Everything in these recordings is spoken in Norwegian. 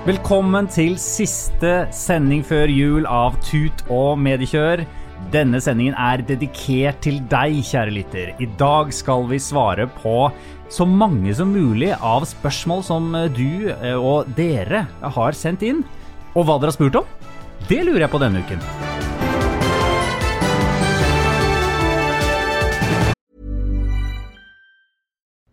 Velkommen til siste sending før jul av Tut og mediekjør. Denne sendingen er dedikert til deg, kjære lytter. I dag skal vi svare på så mange som mulig av spørsmål som du eh, og dere har sendt inn. Og hva dere har spurt om, det lurer jeg på denne uken.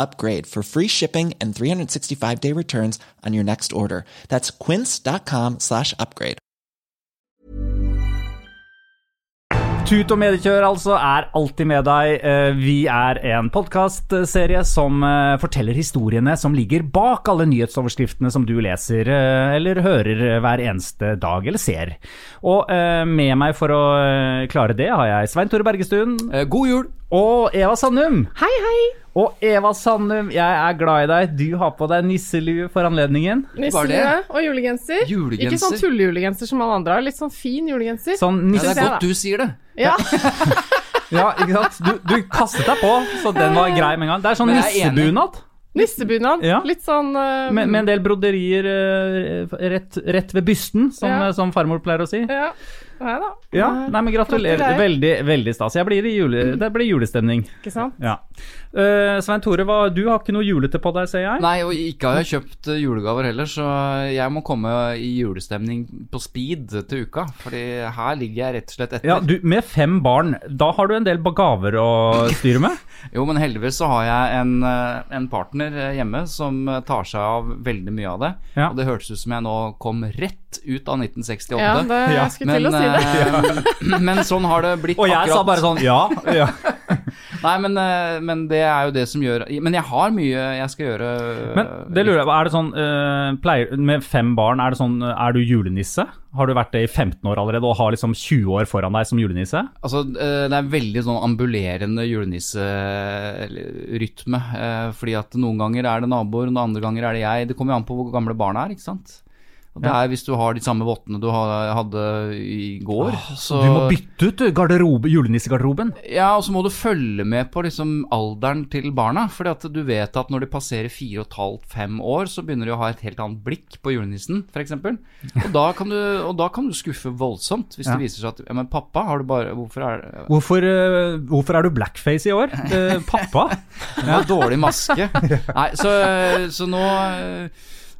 upgrade for free shipping and 365 day returns on your next order. That's quince.com slash upgrade. Tut og mediekjør altså er alltid med deg. Eh, Vi er en podkastserie som eh, forteller historiene som ligger bak alle nyhetsoverskriftene som du leser eh, eller hører hver eneste dag eller ser. Og med meg for å klare det har jeg Svein Tore Bergestuen God jul! og Eva Sandum. Hei, hei! Og Eva Sandum, jeg er glad i deg. Du har på deg nisselue for anledningen. Nisselue og julegenser. Julegenser. Ikke sånn tullejulegenser som alle andre har. Litt sånn fin julegenser. Sånn Ja, det er godt du sier det. Ja. Ja, ikke sant? Du, du kastet deg på, så den var grei med en gang. Det er sånn nissebunad. Nissebunad. Ja. Litt sånn uh, Med, med en del broderier uh, rett, rett ved bysten, som, Ja. som farmor pleier å si. Ja. Nei da. Ja, nei, men Gratulerer. Gratulerer. Veldig veldig stas. Jeg blir i jule, det blir julestemning. Ikke sant? Ja. Uh, Svein Tore, hva, du har ikke noe julete på deg, ser jeg? Nei, og ikke har jeg kjøpt eh, julegaver heller, så jeg må komme i julestemning på speed til uka. Fordi her ligger jeg rett og slett etter. Ja, du, Med fem barn, da har du en del gaver å styre med? Jo, men heldigvis så har jeg en, eh, en partner eh, hjemme som eh, tar seg av veldig mye av det. Ja. Og det hørtes ut som jeg nå kom rett ut av 1968. Ja, det, jeg skulle til å si det. eh, men sånn har det blitt Og jeg akkurat. sa bare sånn ja. ja. Nei, men, eh, men det er jo det som gjør Men jeg har mye jeg skal gjøre. Men det lurer jeg på, er det sånn uh, pleier, Med fem barn, er det sånn Er du julenisse? Har du vært det i 15 år allerede og har liksom 20 år foran deg som julenisse? Altså, eh, det er veldig sånn ambulerende julenisserytme. eh, Fordi at noen ganger er det naboer, noen andre ganger er det jeg. Det kommer jo an på hvor gamle barna er, ikke sant. Og det er Hvis du har de samme vottene du hadde i går, så Du må bytte ut garderobe, julenissegarderoben. Ja, og så må du følge med på liksom alderen til barna. At du vet at når de passerer fire og et halvt, fem år, så begynner de å ha et helt annet blikk på julenissen, f.eks. Og, da kan du- og da kan du skuffe voldsomt, hvis Ja. det viser seg at Ja, men pappa, har du bare Hvorfor er Hvorfor, eh, hvorfor er du blackface i år? Eh, pappa? ja. dårlig maske. Nei, så, så nå eh,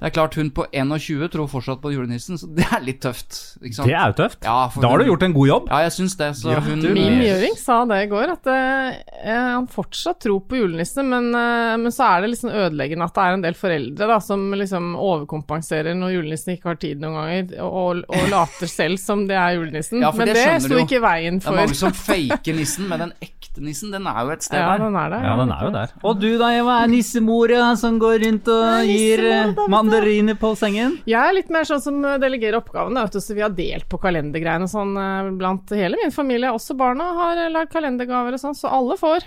Det er klart hun på 21 tror fortsatt på julenissen, så det er litt tøft. Ikke sant? Det er jo tøft. Ja, Da har du gjort en god jobb. Ja, jeg syns det. Så hun Min gjøring sa det i går, at eh, han fortsatt tror på julenissen, men, eh, men så er det liksom ødeleggende at det er en del foreldre da, som liksom overkompenserer når julenissen ikke har tid noen ganger, og, og later selv som det er julenissen. Ja, men det det, sto ikke i veien Det er mange som faker nissen, men den ekte nissen, den er jo et sted Ja, der. den er der. Ja, den er jo der. Og du da, Eva, er nissemora som går rundt og gir eh, mandariner på sengen? Jeg er litt mer sånn som delegerer oppgavene, så vi har delt på kalendergreiene sånn eh, blant hele min familie. Også barna har eh, lagd kalendergaver og sånn, så alle får.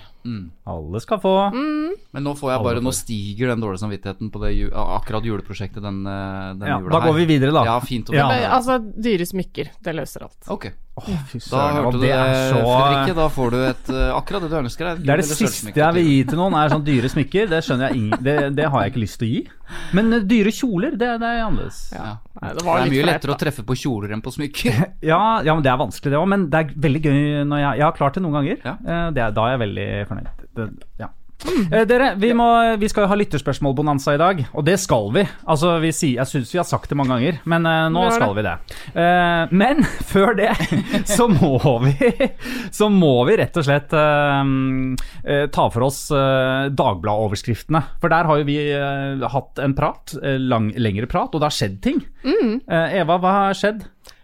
Alle skal få. Men nå får jeg bare, nå stiger den dårlige samvittigheten på det akkurat juleprosjektet den, eh, den Ja, jula da går vi videre, da. Ja, fint. Ja. Men, Altså, dyre smykker, det løser alt. Ok, Oh, da hørte du det, så- Fredrikke. Da får du et, eh, akkurat det du ønsker deg. Det er det siste jeg vil gi til noen, er sånn dyre smykker. Det skjønner jeg ingen det, det har jeg ikke lyst til å gi. Men eh, dyre kjoler, det, det er annerledes. Ja. Nei, det Det er mye lettere å treffe på kjoler enn på smykker. Ja, ja, men det er vanskelig det òg. Men det er veldig gøy når jeg Jeg har klart det noen ganger. Ja. Eh, Det er, da er jeg veldig fornøyd. Det, ja. Eh, dere, vi, må, vi skal jo ha lytterspørsmål-bonanza i dag, og det skal vi. Altså, vi sier, Jeg syns vi har sagt det mange ganger, men eh, nå skal vi det. Eh, men før det så må vi Så må vi rett og slett eh, eh, ta for oss eh, Dagbladet-overskriftene. For der har jo vi eh, hatt en prat, lang, lengre prat, og det har skjedd ting. Eh, Eva, hva har skjedd?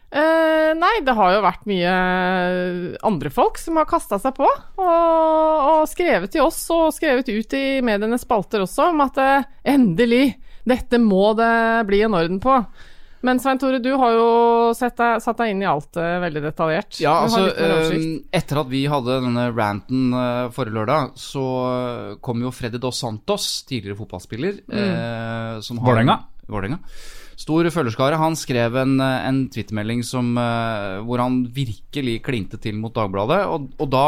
Eh, nei, det har jo vært mye andre folk som har kasta seg på, og, og skrevet til oss og skrevet ut i medienes spalter også om at uh, endelig, dette må det bli en orden på. Men Svein Tore, du har jo sett deg, satt deg inn i alt uh, veldig detaljert. Ja, altså eh, Etter at vi hadde denne ranten eh, forrige lørdag, så eh, kom jo Freddy Dos Santos, tidligere fotballspiller eh, som har- Vålerenga. Stor følgerskare. Han skrev en, eh, en twittermelding eh, hvor han virkelig klinte til mot Dagbladet. Og, og, da,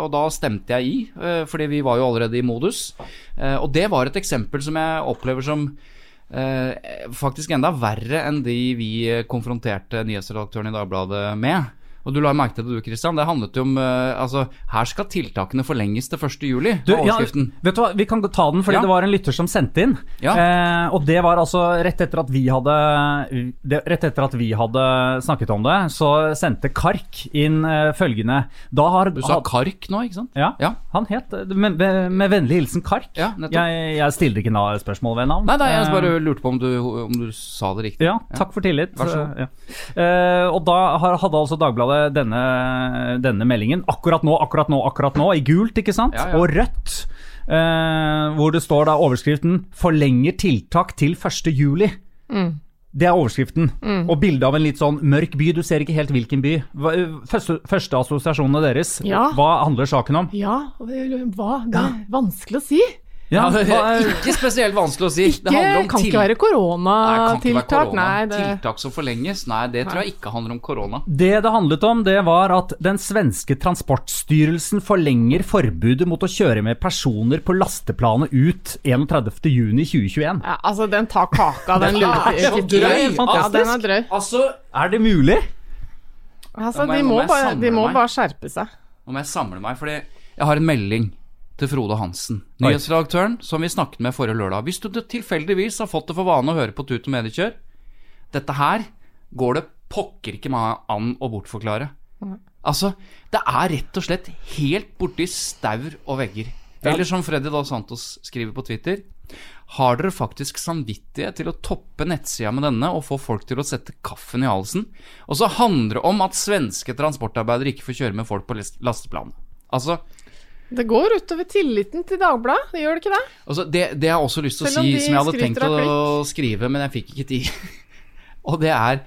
og da stemte jeg i, eh, fordi vi var jo allerede i modus. Og det var et eksempel som jeg opplever som faktisk enda verre enn de vi konfronterte nyhetsredaktøren i Dagbladet med. Og du la merke til det du, Christian. Det handlet jo om eh, Altså, her skal tiltakene forlenges til 1. juli. Du, ja, vet du hva, Vi kan ta den, fordi Ja. det var en lytter som sendte inn. Ja. Eh, og det var altså rett etter at vi hadde det, Rett etter at vi hadde snakket om det, så sendte Kark inn eh, følgende Da har Du sa had- KARK nå, ikke sant? ja, Ja. han het med, med, vennlig hilsen Kark. Ja, jeg, jeg stiller ikke spørsmål ved navn. Nei, nei, jeg Eh, bare lurte på om du, om du sa det riktig. ja, takk for tillit. Vær så god. Ja. Eh, og da hadde altså Dagbladet denne, denne meldingen akkurat nå, akkurat nå, akkurat nå, i gult, ikke sant? Ja, ja. Og rødt. eh, hvor det står da overskriften 'Forlenger tiltak til 1. juli'. Det er overskriften. Og bilde av en litt sånn mørk by. Du ser ikke helt hvilken by. Hva, første, første assosiasjonene deres, Ja. hva handler saken om? Ja, hva? Det er vanskelig å si. Ja, det er ikke spesielt vanskelig å si. Ikke, det handler om kan til- ikke være koronatiltak. Tiltak som forlenges? Nei, det tror jeg ikke handler om korona. Det det handlet om, det var at den svenske transportstyrelsen forlenger forbudet mot å kjøre med personer på lasteplanet ut 31.6.2021. ja, Altså, den tar kaka, den er lurer drøy, Ja, den er drøy. Altså, Er det mulig? Altså, de må, må bare, de må bare skjerpe seg. nå må jeg samle meg, fordi jeg har en melding til Frode Hansen, Oi. nyhetsredaktøren som vi snakket med forrige lørdag. Hvis du tilfeldigvis har fått det for vane å høre på Tut og Mediekjør, dette her går det pokker ikke meg an å bortforklare. Altså, det er rett og slett helt borti staur og vegger. Eller som Freddy Dos Santos skriver på Twitter Har dere faktisk samvittighet til å toppe nettsida med denne og få folk til å sette kaffen i halsen? Og så handler det om at svenske transportarbeidere ikke får kjøre med folk på last- lasteplan. Altså, Det går utover tilliten til Dagbladet, det gjør det ikke det? Altså, det, det jeg har også lyst til å si, som jeg hadde tenkt å skrive, men jeg fikk ikke tid. Og det er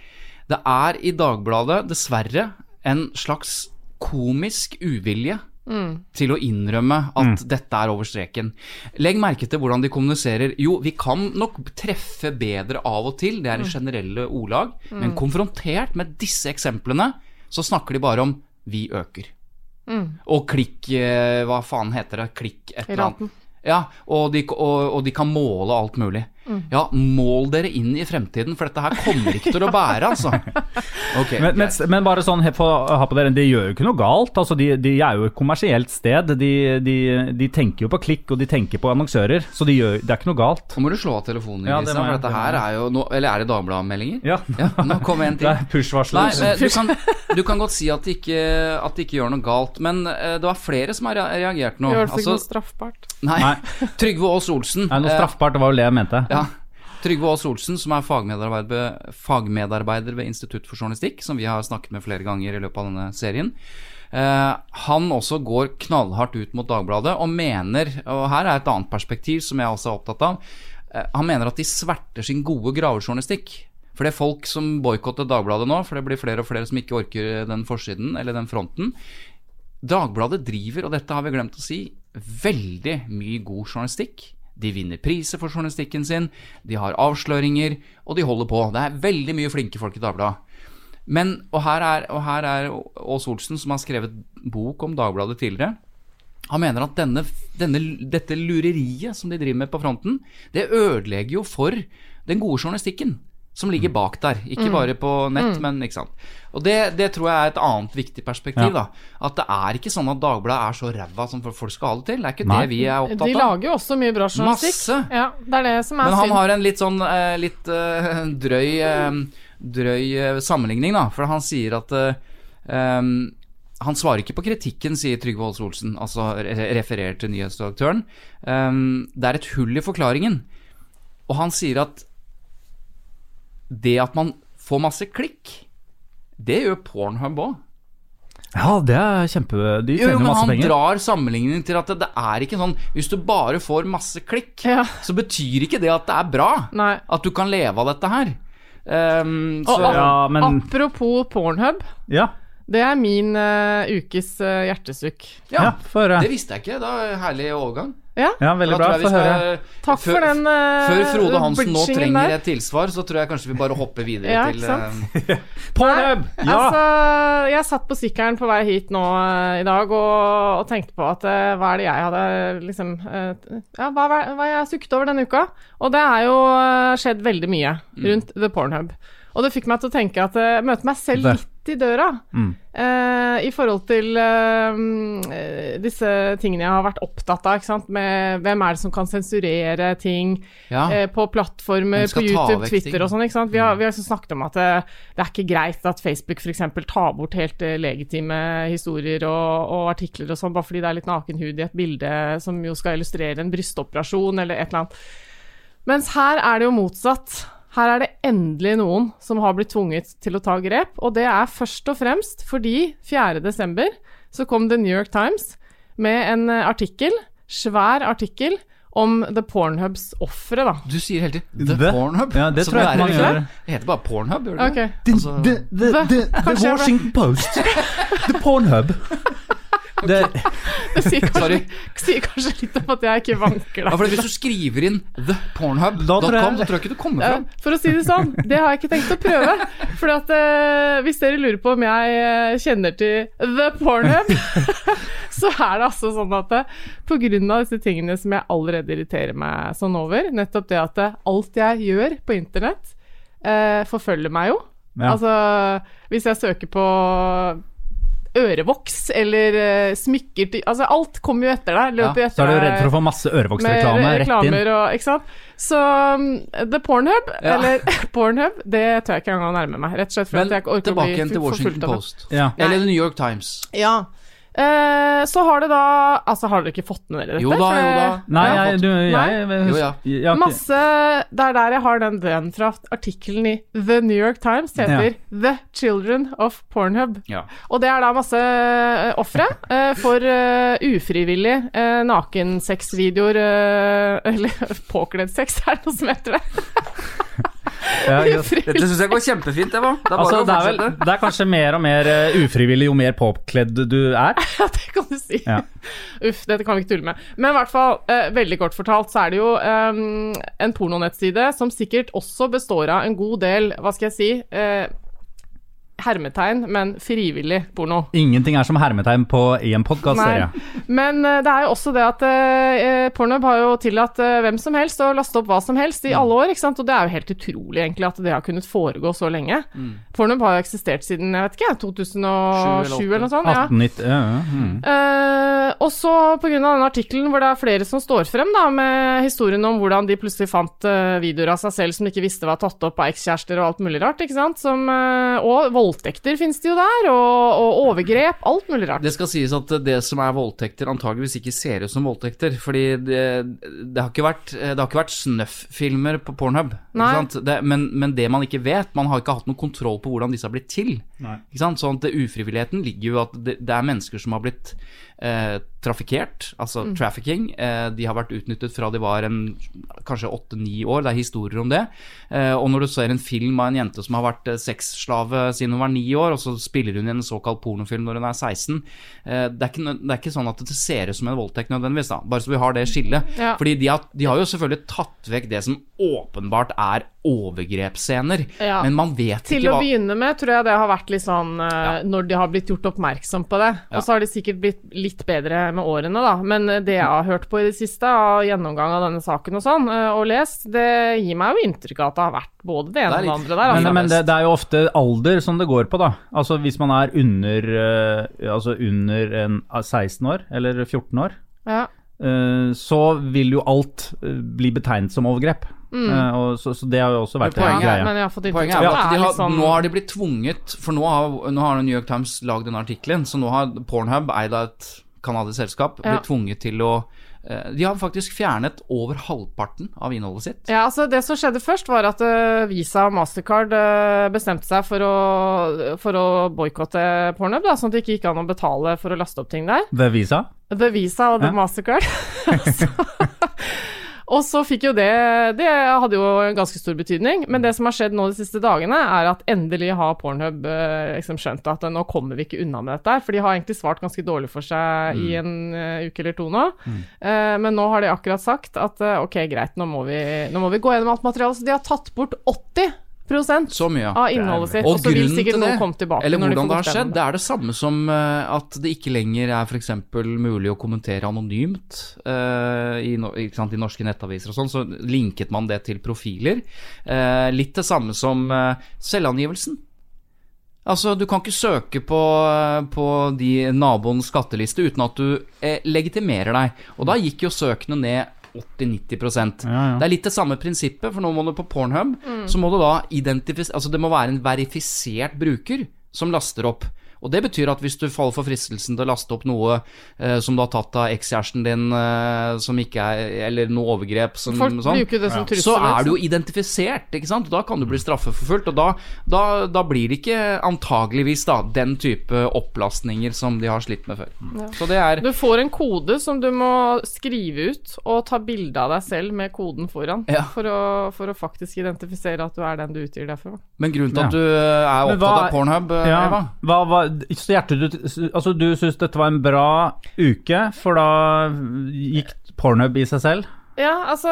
Det er i Dagbladet dessverre en slags komisk uvilje til å innrømme at dette er over streken. Legg merke til hvordan de kommuniserer. Jo, vi kan nok treffe bedre av og til, det er i generelle ordlag, men konfrontert med disse eksemplene, så snakker de bare om 'vi øker'. Og klikk eh, Hva faen heter det? Klikk et eller annet. Ja, og de, og, og de kan måle alt mulig. Mm. Ja, mål dere inn i fremtiden, for dette her kommer ikke til å bære, altså. Okay, Men, men, men bare sånn, for å ha på dere, de gjør jo ikke noe galt. Altså, de, de er jo et kommersielt sted. De, de, de tenker jo på klikk, og de tenker på annonsører. Så de gjør, det er ikke noe galt. Nå må du slå av telefonen, Ja, det for dette her er jo no, Eller er det Dagbladet-meldinger? Ja, Ja, nå kommer en det er push-varsler. Eh, du kan, godt si at de ikke, at de ikke gjør noe galt, men eh, det var flere som har reagert nå. Gjør det ikke Altså, noe straffbart. nei, Nei. Trygve Aas Olsen. Nei, noe eh, straffbart, det var jo det jeg mente. Ja. Trygve Aas Olsen, som er fagmedarbeider, fagmedarbeider ved Institutt for journalistikk, som vi har snakket med flere ganger i løpet av denne serien. Uh, han også går knallhardt ut mot Dagbladet og mener, og her er et annet perspektiv som jeg også er opptatt av, uh, han mener at de sverter sin gode gravejournalistikk. For det er folk som boikotter Dagbladet nå, for det blir flere og flere som ikke orker den forsiden eller den fronten. Dagbladet driver, og dette har vi glemt å si, veldig mye god journalistikk. De vinner priser for journalistikken sin, de har avsløringer, og de holder på. Det er veldig mye flinke folk i Dagbladet. Men, og her er, og her er Ås Olsen, som har skrevet bok om Dagbladet tidligere. Han mener at denne, denne, dette lureriet som de driver med på fronten, det ødelegger jo for den gode journalistikken. Som ligger Mm. bak der. Ikke bare på nett, men ikke sant. Og det, det tror jeg er et annet viktig perspektiv. Ja. da At det er ikke sånn at Dagbladet er så ræva som folk skal ha det til. Det er ikke Nei. det vi er opptatt av. De lager jo også mye bra journalistikk. Masse. Ja, det er det som er Men han synd. har en litt sånn eh, litt eh, drøy eh, Drøy eh, sammenligning, da. For han sier at eh, em, Han svarer ikke på kritikken, sier Trygve Holse Olsen, altså re refererer til nyhetsdirektøren. Um, det er et hull i forklaringen. Og han sier at det at man får masse klikk, det gjør Pornhub òg. Ja, det er kjempe De Jo, jo, men masse han penger. drar sammenligningen til at det, det er ikke sånn Hvis du bare får masse klikk, Ja. så betyr ikke det at det er bra. Nei. At du kan leve av dette her. Um, så, Og, Ja, men Apropos Pornhub, Ja, det er min uh, ukes uh, hjertesukk. ja, ja, få høre. det visste jeg ikke. Da er Herlig overgang. Ja, Ja, veldig bra. Få høre. Takk for før- den uh, Før Frode Hansen nå trenger der. et tilsvar, så tror jeg kanskje vi bare hopper videre Ja, til eh, Pornhub! Ja! Altså, jeg satt på sykkelen på vei hit nå uh, i dag og, og tenkte på at uh, hva er det jeg hadde liksom Ja, hva, hva hva jeg har sukket over denne uka? Og det er jo skjedd veldig mye rundt The Pornhub. Og det fikk meg til å tenke at jeg møte meg selv litt i døra Mm. uh, i forhold til mm, eh, disse tingene jeg har vært opptatt av. Ikke sant? Med hvem er det som kan sensurere ting Ja. uh, på plattformer, på YouTube, Twitter ting? og sånn. ikke sant? Vi har, vi har snakket om at det, det er ikke greit at Facebook f.eks. tar bort helt legitime historier og, og artikler og sånn, bare fordi det er litt nakenhud i et bilde som jo skal illustrere en brystoperasjon eller et eller annet. Mens her er det jo motsatt. Her er det endelig noen som har blitt tvunget til å ta grep, og det er først og fremst fordi 4.12. så kom The New York Times med en eh, artikkel, svær artikkel, om The Pornhubs ofre, da. Du sier hele tiden The, The? Pornhub. Ja, det tror jeg er- ikke man gjør. Det heter bare Pornhub, gjør det Ok. ikke? The, Altså- the, the, the, the Washington Post. The Pornhub. Det, Det sier kanskje, Sorry. sier kanskje litt om at jeg ikke vanker Ja, Hvis du skriver inn thepornhub.com, så tror jeg ikke du kommer fram. For å si det sånn, det har jeg ikke tenkt å prøve. For at, eh, hvis dere lurer på om jeg eh, kjenner til The Pornhub, så er det altså sånn at pga. på grunn av disse tingene som jeg allerede irriterer meg sånn over, nettopp det at eh, alt jeg gjør på internett, eh, forfølger meg jo. Ja. Altså, hvis jeg søker på ørevoks eller uh, smykker til Altså, alt kommer jo etter deg. Løper ja, etter så er du deg redd for å få masse med ørevoksreklame rett inn. og Ikke sant. Så um, The Pornhub, Ja. eller Pornhub, det tør jeg ikke engang å nærme meg. Rett og slett for Men at jeg ikke orker å tilbake bli igjen til det. Washington forfulgt til Washington Post. Ja. Eller The New York Times. Ja. Eh, så har det da Altså, har dere ikke fått med dere dette? Jo da, jo da. Nei, Jeg du, jeg, Nei? jeg, Jo, ja. jeg har Masse Det er der jeg har den den fra artikkelen i The New York Times. Det heter The Children of Pornhub. Ja. Og det er da masse uh, ofre uh, for uh, ufrivillig uh, nakensexvideoer uh, Eller påkledd sex, er det noe som heter det? ja. Dette syns jeg går kjempefint, det, var. Det er bare Altså, å det er, vel, det er kanskje mer og mer uh, ufrivillig jo mer påkledd du er. Ja, det kan du si. Ja. Uff, dette kan vi ikke tulle med. Men i hvert fall, uh, veldig kort fortalt, så er det jo um, en pornonettside som sikkert også består av en god del, hva skal jeg si, eh, hermetegn, men frivillig porno. Ingenting er som hermetegn på, i en podkastserie. Men eh, det er jo også det at uh, Pornhub har jo tillatt eh, hvem som helst å laste opp hva som helst i alle år, ikke sant? og det er jo helt utrolig egentlig at det har kunnet foregå så lenge. Pornhub har jo eksistert siden, jeg vet ikke, 2007 eller noe sånt. Ja. 1890 ja, ja, mm. Eh, og så pga. den artikkelen hvor det er flere som står frem da, med historien om hvordan de plutselig fant uh, videoer av seg selv som de ikke visste var tatt opp av ekskjærester og alt mulig rart. ikke sant? Som, uh, og voldtekter finnes det jo der, og, og overgrep. Alt mulig rart. Det skal sies at det som er voldtekter, antageligvis ikke ser ut som voldtekter. Fordi det, det har ikke vært, vært snøff-filmer på Pornhub. Det, men, men det man ikke vet Man har ikke hatt noen kontroll på hvordan disse har blitt til. Ikke sant? Sånn at det, Ufrivilligheten ligger jo at det, det er mennesker som har blitt eh, trafikkert, altså trafficking. Eh, de har vært utnyttet fra de var en, kanskje åtte-ni år. Det er historier om det. Eh, og når du ser en film av en jente som har vært eh, sexslave siden hun var ni år, og så spiller hun i en såkalt pornofilm når hun er 16 eh, det, er ikke, det er ikke sånn at det ser ut som en voldtekt nødvendigvis, da. Bare så vi har det skillet. Ja. Fordi de har, de har jo selvfølgelig tatt vekk det som åpenbart er overgrepsscener. Ja. Men man vet Til ikke å begynne med tror jeg det har vært litt sånn eh, når de har blitt gjort oppmerksom på det. Ja. Og så har de sikkert blitt litt bedre med årene, da. Men eh, det jeg har hørt på i det siste, av gjennomgang av denne saken og sånn, uh, og lest, det gir meg jo inntrykk av at det har vært både det ene Det og det andre der. Men, Altså. men det, det er jo ofte alder som det går på, da. Altså hvis man er under, uh, altså under en, ah, 16 år, eller 14 år, Ja. så vil jo alt bli betegnet som overgrep. Eh, og så, så det har jo også vært en greie. men jeg har fått Poenget er at har, sånn nå har de blitt tvunget For nå har, nå har New York Times lagd den artikkelen, så nå har Pornhub, eid av et canadisk selskap, Ja. blitt tvunget til å eh, De har faktisk fjernet over halvparten av innholdet sitt. Ja, altså Det som skjedde først, var at eh, Visa og Mastercard bestemte seg for å, for å boikotte Pornhub, da, sånn at det ikke gikk an å betale for å laste opp ting der. The Visa? The Visa og The Ja. Mastercard. Og så fikk jo det Det hadde jo en ganske stor betydning. Men det som har skjedd nå de siste dagene, er at endelig har Pornhub eh, liksom skjønt at nå kommer vi ikke unna med dette. her, For de har egentlig svart ganske dårlig for seg i en uh, uke eller to nå. Eh, men nå har de akkurat sagt at uh, ok, greit, nå må, vi, nå må vi gå gjennom alt materialet. Så de har tatt bort 80 Så mye. av innholdet sitt. Og Og så vil sikkert til noen komme tilbake. eller de hvordan det har skjedd, det er det samme som eh, at det ikke lenger er f.eks. mulig å kommentere anonymt uh, i, no- ikke sant, i norske nettaviser og sånn, så linket man det til profiler. Uh, litt det samme som uh, selvangivelsen. Altså, Du kan ikke søke på, på de naboens skatteliste uten at du eh, legitimerer deg. Og da gikk jo søkene ned 80-90 Ja, ja. Det er litt det samme prinsippet, for nå må du på Pornhub, så må du da identifisere Altså, det må være en verifisert bruker som laster opp. Og det betyr at hvis du faller for fristelsen til å laste opp noe eh, som du har tatt av ekskjæresten din, eh, som ikke er Eller noe overgrep som Folk sånn, bruker det som trussel. så er du liksom. jo identifisert, ikke sant? Da kan du bli straffeforfulgt. Og da, da, da blir det ikke antageligvis da den type opplastninger som de har slitt med før. Så det er Du får en kode som du må skrive ut, og ta bilde av deg selv med koden foran. Ja. For, å, for å faktisk identifisere at du er den du utgir deg for. Men grunnen til Ja. at du eh, er opptatt hva- av Pornhub, eh, Ja, Eva? hva, hva, så hjertet, du, altså, du syns dette var en bra uke, for da gikk pornhub i seg selv? Ja, altså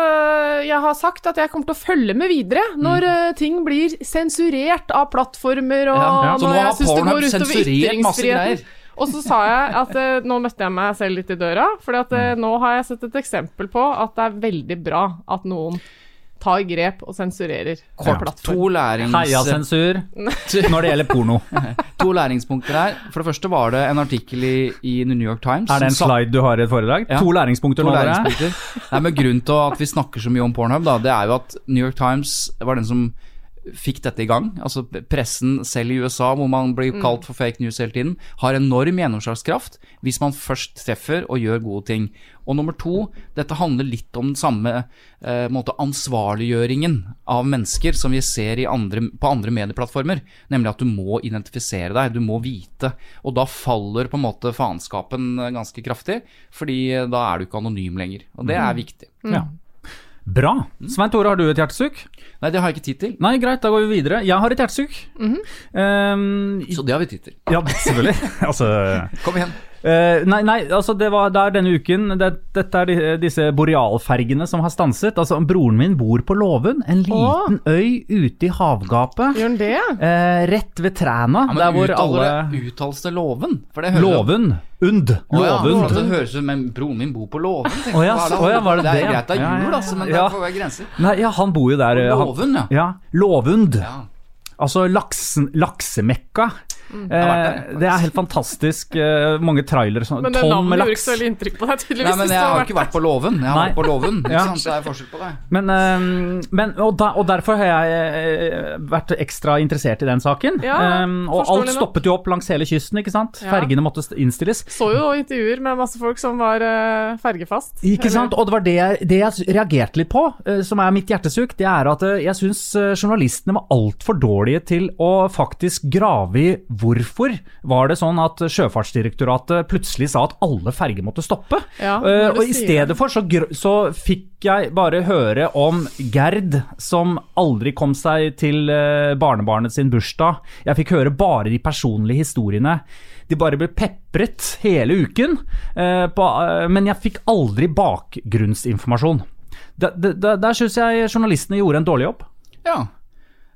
Jeg har sagt at jeg kommer til å følge med videre når mm. ting blir sensurert av plattformer, og. Ja, ja. Når jeg syns det går utover ytringsfriheten. Og så sa jeg at eh, nå møtte jeg meg selv litt i døra, for at Mm. eh, nå har jeg sett et eksempel på at det er veldig bra at noen tar grep og sensurerer Kort, plattform. to, lærings, Heia sensur når det gjelder porno. to læringspunkter her. For det første var det en artikkel i, i New York Times. Er det en slide du har i et foredrag? Ja. To læringspunkter To nå, læringspunkter. Nei, men Grunnen til at vi snakker så mye om Pornhub, da, det er jo at New York Times var den som fikk dette i gang. Altså Pressen selv i USA, hvor man blir kalt for fake news hele tiden, har enorm gjennomslagskraft hvis man først treffer og gjør gode ting. Og nummer to, dette handler litt om den samme eh, måte ansvarliggjøringen av mennesker som vi ser i andre, på andre medieplattformer. Nemlig at du må identifisere deg, du må vite. Og da faller på en måte faenskapen eh, ganske kraftig, fordi eh, da er du ikke anonym lenger. Og det er viktig. Ja. Bra. Svein Tore, har du et hjertesukk? Nei, det har jeg ikke tid til. Nei, greit, da går vi videre. Jeg har et hjertesukk. um, Så det har vi tid til. ja, selvfølgelig. altså Kom igjen. Eh, nei, nei, altså det var det er denne uken det, Dette er de, disse borealfergene som har stanset. Altså, broren min bor på Låven, en liten øy ute i havgapet. Gjør han det? Uh, rett ved Træna, Ja, der hvor alle uttales det Låven? Låven. Und. Å ja, Låvund. det høres ut Men broren min bor på Låven. Oh, ja, så- å ja, var det det er greit det er jul, altså, men Ja. det får være grenser. Nei, ja, han bor jo der. Låven, ja. Ja, Låvund. Ja. Altså laksen, laksemekka. Mm. Eh, det er helt fantastisk. eh, mange trailere, som Men det navnet gjorde ikke så veldig inntrykk på deg, tydeligvis. Nei, men jeg har ikke vært på Låven. Jeg har Nei. vært på Låven. Ikke Ja. sant? Det er forskjell på det. Men, eh, men og, da, og derfor har jeg vært ekstra interessert i den saken. Ja, um, og alt stoppet jo opp langs hele kysten, ikke sant. Ja. Fergene måtte innstilles. Så jo intervjuer med masse folk som var uh, fergefast. Ikke Eller- sant? Og det var det jeg, det jeg reagerte litt på, uh, som er mitt hjertesukk, det er at uh, jeg syns journalistene var altfor dårlige til å faktisk grave i hvorfor var det sånn at Sjøfartsdirektoratet plutselig sa at alle ferger måtte stoppe. Ja, uh, og i stedet for så, så fikk jeg bare høre om Gerd som aldri kom seg til uh, barnebarnet sin bursdag. Jeg fikk høre bare de personlige historiene. De bare ble pepret hele uken, Uh, på, men jeg fikk aldri bakgrunnsinformasjon. Der, der, der syns jeg journalistene gjorde en dårlig jobb. Ja.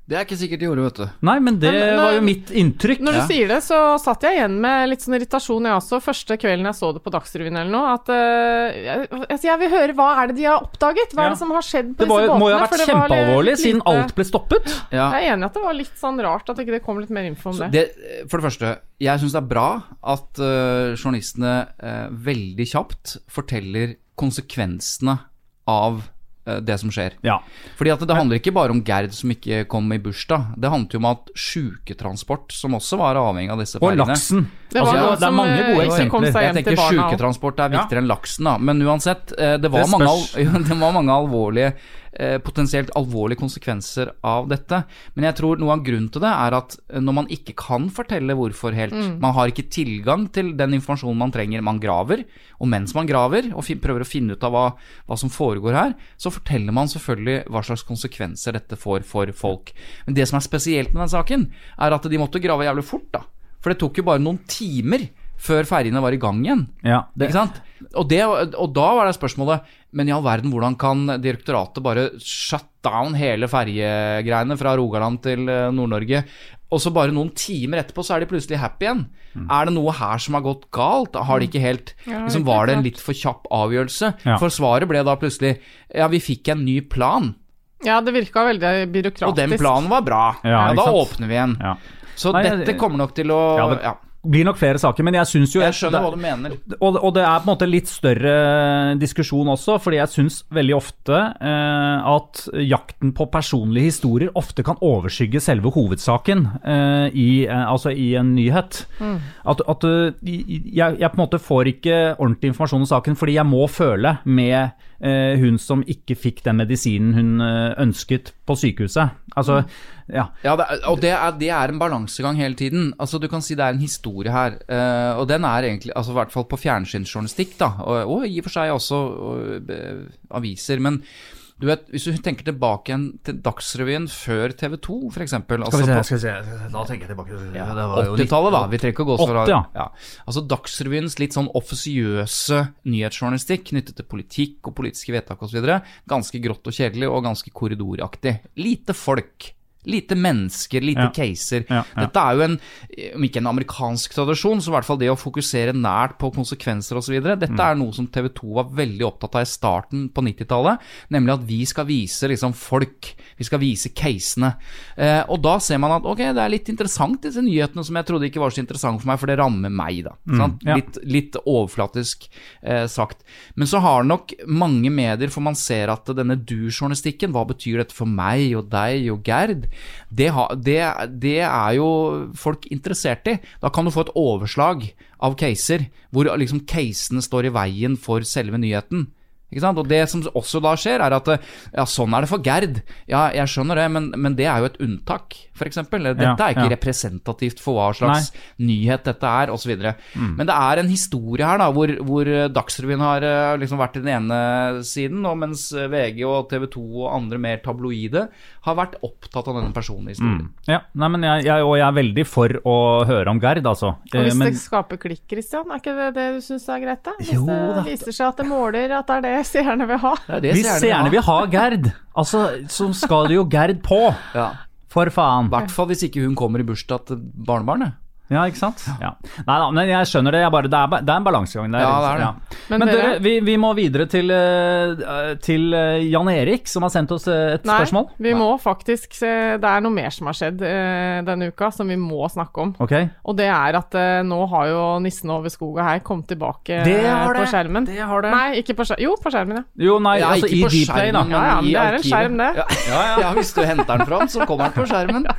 Det er ikke sikkert de gjorde, vet du. Nei, men det Men, var jo mitt inntrykk. Når du Ja. sier det, så satt jeg igjen med litt sånn irritasjon, jeg også, første kvelden jeg så det på Dagsrevyen eller noe. At uh, jeg, altså, jeg vil høre hva er det de har oppdaget? Hva Ja. er det som har skjedd på Det var, disse båtene? Det må jo ha vært kjempealvorlig, siden alt ble stoppet. Ja. Jeg er enig i at det var litt sånn rart at ikke det kom litt mer info om det. det, for det første, jeg syns det er bra at uh, journalistene uh, veldig kjapt forteller konsekvensene av det som skjer. Ja. Fordi at det handler ikke bare om Gerd som ikke kom i bursdag. Det handlet jo om at sjuketransport, som også var avhengig av disse Og feiringene laksen. Det var Altså, noen det er som, mange eh, gode kom eksempler. Jeg tenker og- sjuketransport er Ja. viktigere enn laksen, da. Men uansett, eh, det var, Det mange, al det var mange alvorlige eh, potensielt alvorlige konsekvenser av dette. Men jeg tror noe av grunnen til det er at eh, når man ikke kan fortelle hvorfor helt, man har ikke tilgang til den informasjonen man trenger, man graver, og mens man graver og prøver å finne ut av hva, hva som foregår her, så forteller man selvfølgelig hva slags konsekvenser dette får for folk. Men det som er spesielt med den saken, er at de måtte grave jævlig fort, da. For det tok jo bare noen timer før ferjene var i gang igjen. Ja, det, Ikke sant? Og, det, og da var det spørsmålet Men i all verden, hvordan kan direktoratet bare shut down hele ferjegreiene fra Rogaland til eh, Nord-Norge? Og så bare noen timer etterpå så er de plutselig happy igjen. Mm. Er det noe her som har gått galt? Har de ikke helt Ja, liksom, Var det en litt for kjapp avgjørelse? Ja. For svaret ble da plutselig Ja, vi fikk en ny plan, Ja, det virka veldig byråkratisk. og den planen var bra. Ja, Ja, da sant? åpner vi igjen. ja. Så Nei, dette kommer nok til å Ja, det- ja. Blir nok flere saker, men jeg syns jo Jeg skjønner det- hva du mener. Og, og det er på en måte litt større diskusjon også, fordi jeg syns veldig ofte eh, at jakten på personlige historier ofte kan overskygge selve hovedsaken eh, i, eh, altså i en nyhet. At, at eh, jeg, jeg på en måte får ikke ordentlig informasjon om saken fordi jeg må føle med eh, hun som ikke fikk den medisinen hun eh, ønsket på sykehuset. Altså, ja. Ja, det er, og det er, det er en balansegang hele tiden. Altså, Du kan si det er en historie her, Uh, og den er egentlig altså, I hvert fall på fjernsynsjournalistikk, da, og, og i og for seg også og, eh, aviser. Men du vet, hvis du tenker tilbake igjen til Dagsrevyen før TV 2, f.eks. Altså, skal, skal vi se, da tenker jeg tilbake. ja, Det var jo 80-tallet, da. Vi trenger ikke å gå så 80, ja. ja. Altså Dagsrevyens litt sånn offisiøse nyhetsjournalistikk knyttet til politikk og politiske vedtak osv. Ganske grått og kjedelig og ganske korridoraktig. Lite folk. Lite mennesker, lite Ja. caser. Ja, ja. Dette er jo en, om ikke en amerikansk tradisjon, så i hvert fall det å fokusere nært på konsekvenser osv. Dette Mm. er noe som TV 2 var veldig opptatt av i starten på 90-tallet, nemlig at vi skal vise liksom folk, vi skal vise casene. Eh, og da ser man at ok, det er litt interessant disse nyhetene som jeg trodde ikke var så interessante for meg, for det rammer meg, da. sant? ja. Litt, litt overflatisk eh, sagt. Men så har nok mange medier, for man ser at denne du-journalistikken, hva betyr dette for meg og deg og Gerd? Det, ha, det, det er jo folk interessert i. Da kan du få et overslag av caser, hvor liksom casene står i veien for selve nyheten. Og det som også da skjer, er at ja, sånn er det for Gerd. Ja, jeg skjønner det, men, men det er jo et unntak, f.eks. Dette Ja, er ikke ja. representativt for hva slags nyhet dette er, osv. Men det er en historie her da, hvor, hvor Dagsrevyen har eh, liksom vært i den ene siden, og mens VG og TV 2 og andre mer tabloide har vært opptatt av denne personlige historien. Ja, nei, men jeg, jeg, og jeg er veldig for å høre om Gerd, altså. Og hvis Eh, men, det skaper klikk, Christian, er ikke det det du syns er greit, da? Hvis Jo, det da. viser seg at det måler at det er det seerne vil ha. Det det hvis seerne vil ha Gerd, altså, så skal det jo Gerd på. Ja. For faen. I hvert fall hvis ikke hun kommer i bursdag til barnebarnet. Ja, ikke sant? Ja. Nei da, men jeg skjønner det. Jeg bare, det, er, det er en balansegang der. Ja, det er det. Men, Men dere, vi, vi må videre til, eh, til eh, Jan Erik, som har sendt oss eh, et Nei, spørsmål. vi må faktisk se Det er noe mer som har skjedd denne uka som vi må snakke om. Okay. Og det er at nå har jo Nissen over skoga' her kommet tilbake på skjermen. Det har det. Nei, ikke på skjermen. Jo, på skjermen, ja. Jo, nei, Ja, altså ikke i på Dplay, da. Ja, ja, men det er en skjerm, det. Ja, ja, hvis du henter den fram, så kommer den på skjermen.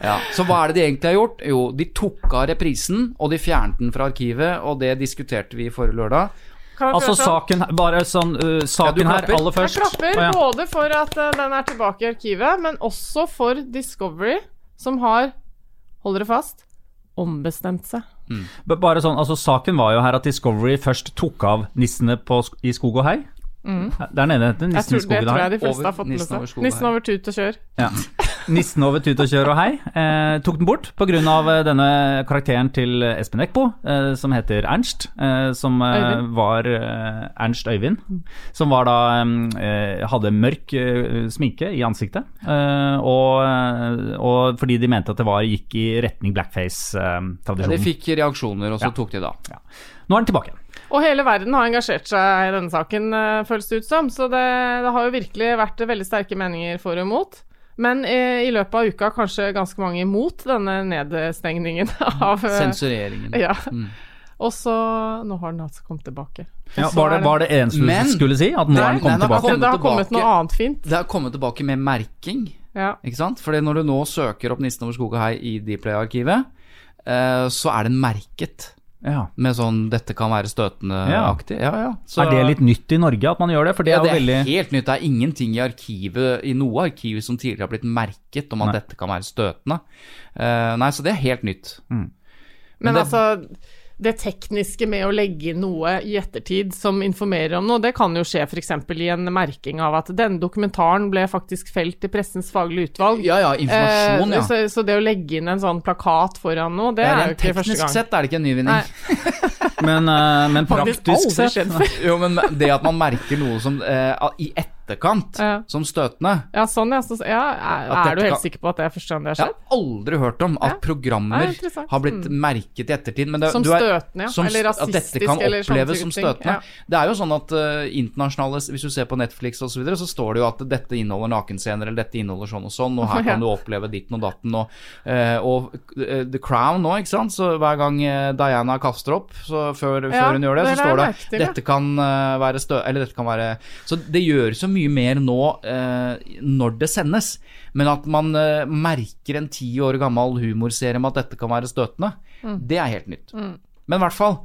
Ja. Så hva er det de egentlig har gjort? Jo, de tok av reprisen, og de fjernet den fra arkivet, og det diskuterte vi forrige lørdag. Altså sånn? saken Bare sånn uh, Saken her aller først. Jeg klapper oh, ja. både for at uh, den er tilbake i arkivet, men også for Discovery, som har, hold dere fast, ombestemt seg. Mm. Bare sånn, altså Saken var jo her at Discovery først tok av nissene på, i skog og hei. Der nede heter Nissen i skogen det og tror hei. jeg de fleste har fått med Nissen over seg. Nissen over tut og kjør. Ja. Nissen over tut og kjør og hei. Eh, tok den bort pga. denne karakteren til Espen Eckbo, eh, som heter Ernst. Eh, som eh, var eh, Ernst Øyvind. Som var da eh, hadde mørk eh, sminke i ansiktet. Eh, og, eh, og fordi de mente at det var gikk i retning blackface-tradisjonen. De fikk reaksjoner, og så Ja. tok de da. Nå er den tilbake. Og hele verden har engasjert seg i denne saken, eh, føles det ut som. Så det, det har jo virkelig vært veldig sterke meninger for og mot. Men eh, i løpet av uka kanskje ganske mange imot denne nedstengningen av eh, Sensureringen. Ja. Mm. Og så Nå har den altså kommet tilbake. Ja, var, det, var det eneste du skulle si? At nå Nei, er den kommet tilbake? Det har kommet tilbake. noe annet fint. Det har kommet tilbake med merking, Ja. ikke sant? Fordi når du nå søker opp Nissen over skog og hei i Dplay-arkivet, eh, så er den merket Ja. med sånn 'dette kan være støtende'-aktig. Ja. Ja, Så- Er det litt nytt i Norge at man gjør det? For det ja, er det er veldig helt nytt. Det er ingenting i arkivet, i noe arkiv som tidligere har blitt merket om at Nei. dette kan være støtende. Uh, nei, så det er helt nytt. Men, Men det- altså det tekniske med å legge inn noe i ettertid som informerer om noe, det kan jo skje f.eks. i en merking av at denne dokumentaren ble faktisk felt i pressens faglige utvalg. Ja ja, informasjon, Eh, ja. så, så det å legge inn en sånn plakat foran noe, det Ja, er jo ikke første gang. teknisk sett er det ikke en nyvinning. Men, uh, men praktisk sett. Jo, men det at man merker noe som uh, i etterkant Ja. som støtende Ja, sånn, ja. Så, ja er, er du helt sikker på at det er første gang det har skjedd? Jeg har aldri hørt om at programmer har blitt Mm. merket i ettertid. Det, Som er, støtende, ja. som Eller st- At dette kan oppleves som støtende. Det er jo sånn at uh, internasjonale Hvis du ser på Netflix osv., så, videre, så står det jo at dette inneholder nakenscener, eller dette inneholder sånn og sånn, og her kan du oppleve ditten og datten, og, uh, og uh, The Crown nå, ikke sant. Så hver gang Diana kaster opp, så før, før hun gjør det, det så står det merke dette kan være stø... Eller dette kan være Så det gjøres så mye mer nå eh, når det sendes. Men at man eh, merker en ti år gammel humorserie med at dette kan være støtende, Mm. det er helt nytt. Men i hvert fall,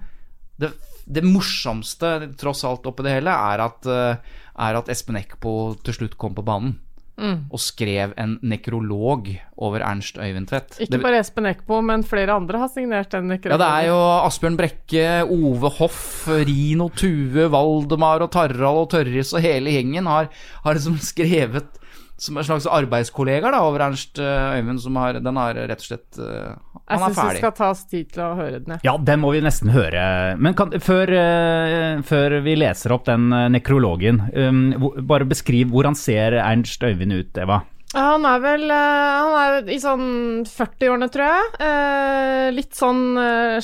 det, det morsomste tross alt oppi det hele er at, eh, er at Espen Eckbo til slutt kom på banen. Mm. Og skrev en nekrolog over Ernst Øyvind Tvedt. Ikke bare Espen Eckbo, men flere andre har signert den nekrologen. ja, det er jo Asbjørn Brekke, Ove Hoff, Rino Tue, Valdemar og Tarald og Tørris og hele gjengen har, har liksom skrevet som en slags arbeidskollegaer da, over Ernst eh, Øyvind, som har Den har rett og slett eh, Jeg Han syns vi skal ta oss tid til å høre den. Ja, den må vi nesten høre. Men kan, før, uh, før vi leser opp den eh, nekrologen, um, hvor- bare beskriv hvordan ser Ernst Øyvind ut, Eva? Han er vel eh, Han er i sånn 40-årene, tror jeg. Eh, litt sånn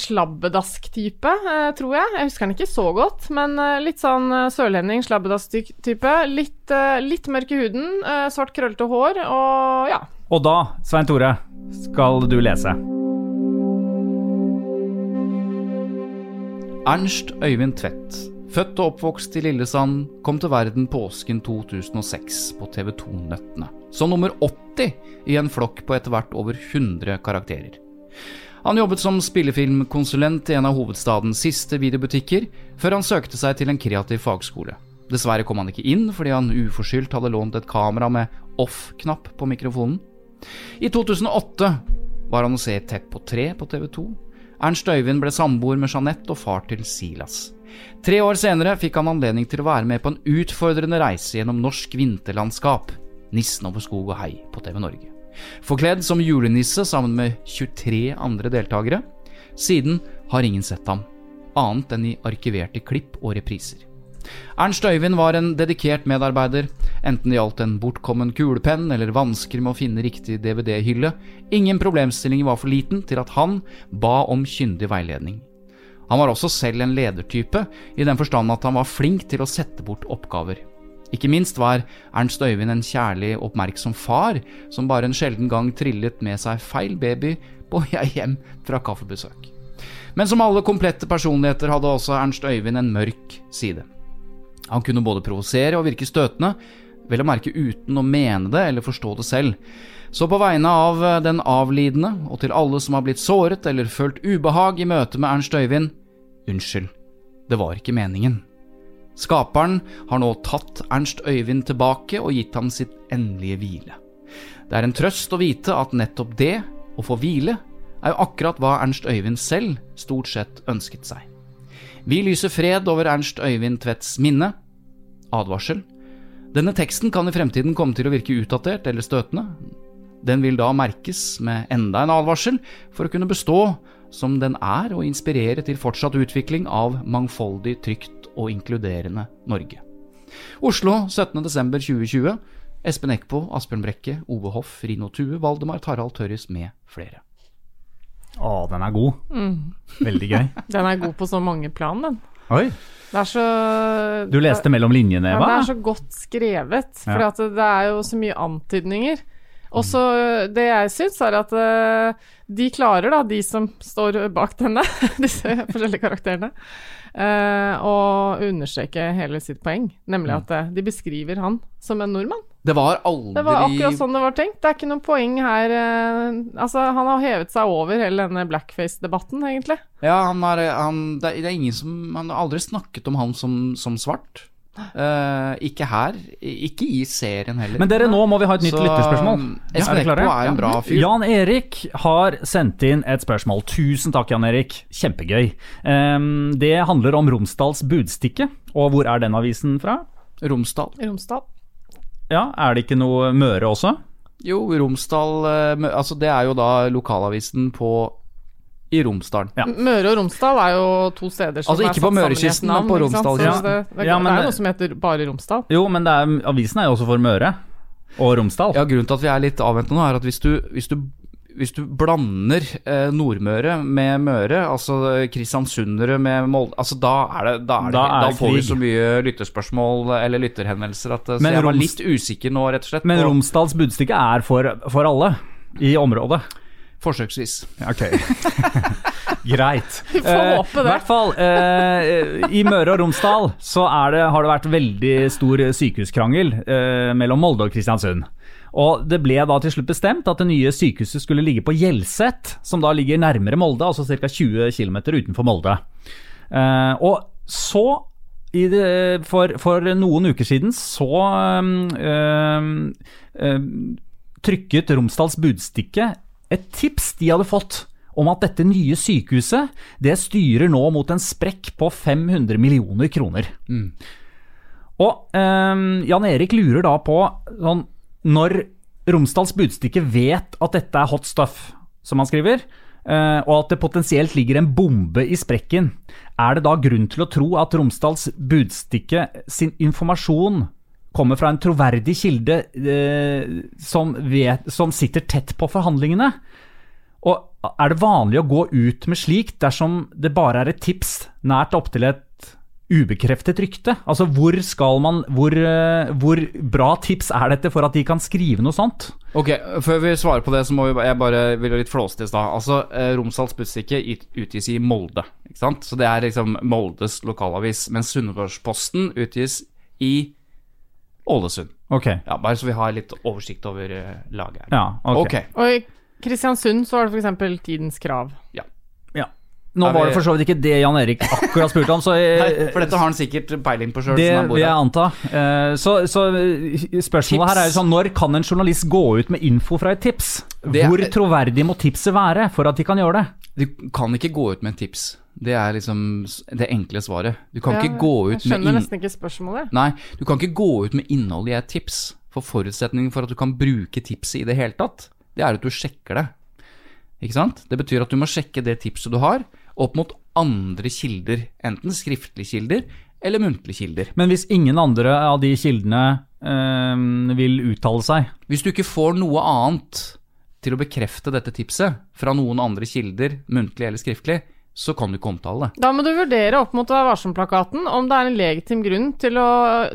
slabbedask-type, tror jeg. Jeg husker han ikke så godt, men litt sånn sørlending, slabbedask-type. Litt, litt mørk i huden, svart krøllete hår og ja. Og da, Svein Tore, skal du lese. Ernst Øyvind Tvedt, født og oppvokst i Lillesand, kom til verden påsken 2006 på TV 2-Nøttene. Som nummer 80 i en flokk på etter hvert over 100 karakterer. Han jobbet som spillefilmkonsulent i en av hovedstadens siste videobutikker, før han søkte seg til en kreativ fagskole. Dessverre kom han ikke inn fordi han uforskyldt hadde lånt et kamera med off-knapp på mikrofonen. I 2008 var han å se Tett på tre på TV 2. Ernst Øyvind ble samboer med Jeanette og far til Silas. Tre år senere fikk han anledning til å være med på en utfordrende reise gjennom norsk vinterlandskap. Nissen over skog og hei på TV Norge. Forkledd som julenisse sammen med 23 andre deltakere. Siden har ingen sett ham, annet enn i arkiverte klipp og repriser. Ernst Øyvind var en dedikert medarbeider, enten det gjaldt en bortkommen kulepenn eller vansker med å finne riktig DVD-hylle. Ingen problemstilling var for liten til at han ba om kyndig veiledning. Han var også selv en ledertype, i den forstand at han var flink til å sette bort oppgaver. Ikke minst var Ernst Øyvind en kjærlig, oppmerksom far, som bare en sjelden gang trillet med seg feil baby på vei hjem fra kaffebesøk. Men som alle komplette personligheter hadde også Ernst Øyvind en mørk side. Han kunne både provosere og virke støtende, vel å merke uten å mene det eller forstå det selv. Så på vegne av eh, den avlidende, og til alle som har blitt såret eller følt ubehag i møte med Ernst Øyvind, unnskyld, det var ikke meningen. Skaperen har nå tatt Ernst Øyvind tilbake og gitt ham sitt endelige hvile. Det er en trøst å vite at nettopp det, å få hvile, er jo akkurat hva Ernst Øyvind selv stort sett ønsket seg. Vi lyser fred over Ernst Øyvind Tvedts minne. Advarsel. Denne teksten kan i fremtiden komme til å virke utdatert eller støtende. Den vil da merkes med enda en advarsel for å kunne bestå som den er og inspirere til fortsatt utvikling av mangfoldig, trygt og inkluderende Norge. Oslo 17.12.2020. Espen Eckbo, Asbjørn Brekke, Ove Hoff, Rino Tue, Valdemar Tarald Tørres med flere. Å, den er god. Veldig gøy. Den er god på så mange plan, den. Oi. Det så Du leste mellom linjene, Ja, Eva? det er så godt skrevet, for Ja. at det er jo så mye antydninger. Og så Det jeg syns, er at eh, de klarer, da, de som står bak denne, disse forskjellige karakterene, eh, å understreke hele sitt poeng. Nemlig at eh, de beskriver han som en nordmann. Det var aldri Det var akkurat sånn det var tenkt. Det er ikke noe poeng her eh, Altså, han har hevet seg over hele denne blackface-debatten, egentlig. Ja, han har han, det, er, ingen som Han har aldri snakket om han som, som svart. Uh, ikke her. Ikke i serien heller. Men dere, nå må vi ha et nytt Så, lytterspørsmål. Espen Er dere klare? Er en bra fyr. Jan Erik har sendt inn et spørsmål. Tusen takk, Jan Erik. Kjempegøy. Um, det handler om Romsdals Budstikke. Og hvor er den avisen fra? Romsdal. Romsdal. Ja, Er det ikke noe Møre også? Jo, Romsdal eh, Altså, det er jo da lokalavisen på i Romsdalen. Ja. Møre og Romsdal er jo to steder som Altså, ikke er satt på Mørekysten, sammen i et navn, men på ikke sant? Romsdalkysten. Så Det, det, Ja, men det er jo noe som heter bare Romsdal. Jo, men det er, avisen er jo også for Møre og Romsdal. Ja, Grunnen til at vi er litt avventende nå, er at hvis du, hvis du, hvis du blander eh, Nordmøre med Møre, altså kristiansundere med Molde altså Da, er det, da, er det, Da er da får vi så mye lytterspørsmål eller lytterhenvendelser at eh, Så Men jeg var Roms- litt usikker nå, rett og slett. Men Romsdals Budstikke er for, for alle i området. Forsøksvis. Ok. Greit. Vi får Eh, håpe det. I hvert fall, eh, i Møre og Romsdal så er det, har det vært veldig stor sykehuskrangel eh, mellom Molde og Kristiansund. Og Det ble da til slutt bestemt at det nye sykehuset skulle ligge på Hjelset, som da ligger nærmere Molde, altså ca. 20 km utenfor Molde. Eh, og så, i det, for, for noen uker siden, så øh, øh, trykket Romsdals Budstikke et tips de hadde fått om at dette nye sykehuset det styrer nå mot en sprekk på 500 millioner kroner. Og øh, Jan Erik lurer da på sånn, Når Romsdals Budstikke vet at dette er hot stuff, som han skriver, eh, og at det potensielt ligger en bombe i sprekken, er det da grunn til å tro at Romsdals Budstikke sin informasjon kommer fra en troverdig kilde eh, som, vet, som sitter tett på forhandlingene? Og er det vanlig å gå ut med slikt dersom det bare er et tips nært opptil et ubekreftet rykte? Altså hvor skal man hvor, eh, hvor bra tips er dette for at de kan skrive noe sånt? Ok, Før vi svarer på det, så må vi, jeg bare vil litt flåste i stad. Altså, eh, Romsdals Budstikke utgis i Molde. ikke sant? Så det er liksom Moldes lokalavis. Mens Sunnmørsposten utgis i Ålesund. Ok. Ja, Bare så vi har litt oversikt over uh, laget her. Ja, ok. Ok. Og i Kristiansund så var det f.eks. Tidens Krav. Ja. Nå var det for så vidt ikke det Jan Erik akkurat spurte om, så Nei, for dette har han sikkert peiling på sjøl. det vil jeg anta. Eh, Så, så spørsmålet spørsmålet her er jo sånn Når kan en journalist gå ut med info fra et tips? Det Hvor troverdig må tipset være for at de kan gjøre det? Du kan ikke gå ut med et tips. Det er liksom det enkle svaret. Du kan Ja, ikke gå ut Jeg med skjønner inn... nesten ikke spørsmålet. Nei, du kan ikke gå ut med innholdet i et tips. For forutsetningen for at du kan bruke tipset i det hele tatt, det er at du sjekker det. Ikke sant? Det betyr at du må sjekke det tipset du har, opp mot andre kilder. Enten skriftlige kilder eller muntlige kilder. Men hvis ingen andre av de kildene øh, vil uttale seg Hvis du ikke får noe annet til å bekrefte dette tipset fra noen andre kilder, muntlig eller skriftlig, så kan du ikke omtale det. Da må du vurdere opp mot Vær varsom-plakaten om det er en legitim grunn til å,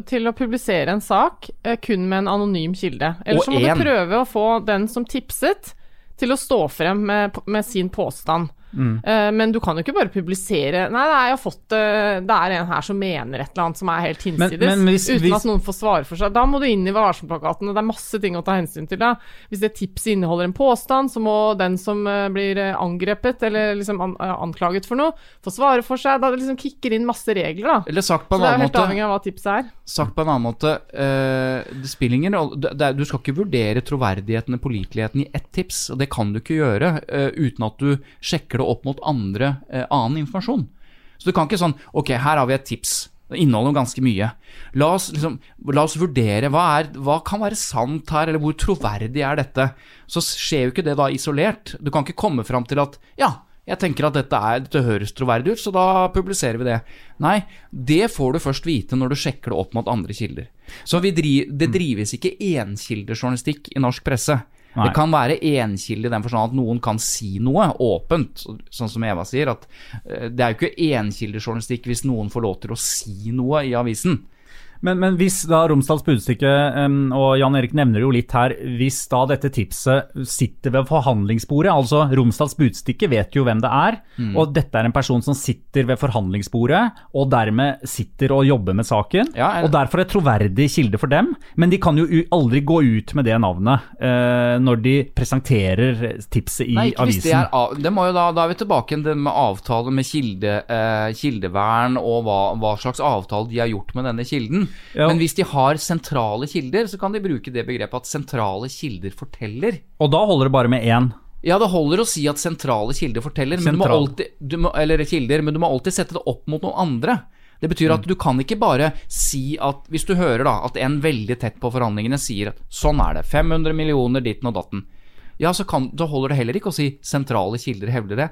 til å publisere en sak eh, kun med en anonym kilde. Eller så må en. du prøve å få den som tipset, til å stå frem med, med sin påstand. Eh, men du kan jo ikke bare publisere Nei, nei, jeg har fått Det er en her som mener et eller annet som er helt hinsides. men hvis- uten hvis- at noen får svare for seg. Da må du inn i og det er masse ting å ta hensyn til da. Hvis det tipset inneholder en påstand, så må den som eh, blir eh, angrepet eller liksom an, anklaget for noe, få svare for seg. Da det liksom kicker inn masse regler, da. Eller sagt på Så en det er helt avhengig av hva tipset er. Sagt på en annen måte, eh, det spiller ingen rolle det, det, Du skal ikke vurdere troverdigheten og påliteligheten i ett tips, og det kan du ikke gjøre uten at du sjekker det opp mot andre, eh, annen informasjon. Så du kan ikke sånn Ok, her har vi et tips. Det inneholder ganske mye. La oss, liksom, la oss vurdere hva, er, hva kan være sant her, eller hvor troverdig er dette? Så skjer jo ikke det da isolert. Du kan ikke komme fram til at ja, jeg tenker at dette, er, dette høres troverdig ut, så da publiserer vi det. Nei, det får du først vite når du sjekker det opp mot andre kilder. Så driv, det drives ikke enkildejournalistikk i norsk presse. Nei. Det kan være enkilde i den forstand at noen kan si noe åpent, sånn som Eva sier. at eh, Det er jo ikke enkildejournalistikk hvis noen får lov til å si noe i avisen. Men, men hvis da Romsdals Budstikke, og Jan Erik nevner jo litt her, hvis da dette tipset sitter ved forhandlingsbordet, altså Romsdals Budstikke vet jo hvem det er, Mm. og dette er en person som sitter ved forhandlingsbordet, og dermed sitter og jobber med saken, Ja, jeg- og derfor et troverdig kilde for dem, men de kan jo aldri gå ut med det navnet eh, når de presenterer tipset i Nei, ikke hvis det avisen. er av, det må jo da, da er vi tilbake igjen til med avtale med kilde, eh, kildevern og hva, hva slags avtale de har gjort med denne kilden. Ja. Men hvis de har sentrale kilder, så kan de bruke det begrepet at sentrale kilder forteller. Og da holder det bare med én. Ja, det holder å si at sentrale kilder forteller, men du må alltid, du må, eller kilder, men du må alltid sette det opp mot noen andre. Det betyr at du kan ikke bare si at Hvis du hører da at en veldig tett på forhandlingene sier at sånn er det, 500 millioner ditten og datten. Ja, så, kan, så holder det heller ikke å si sentrale kilder hevder det,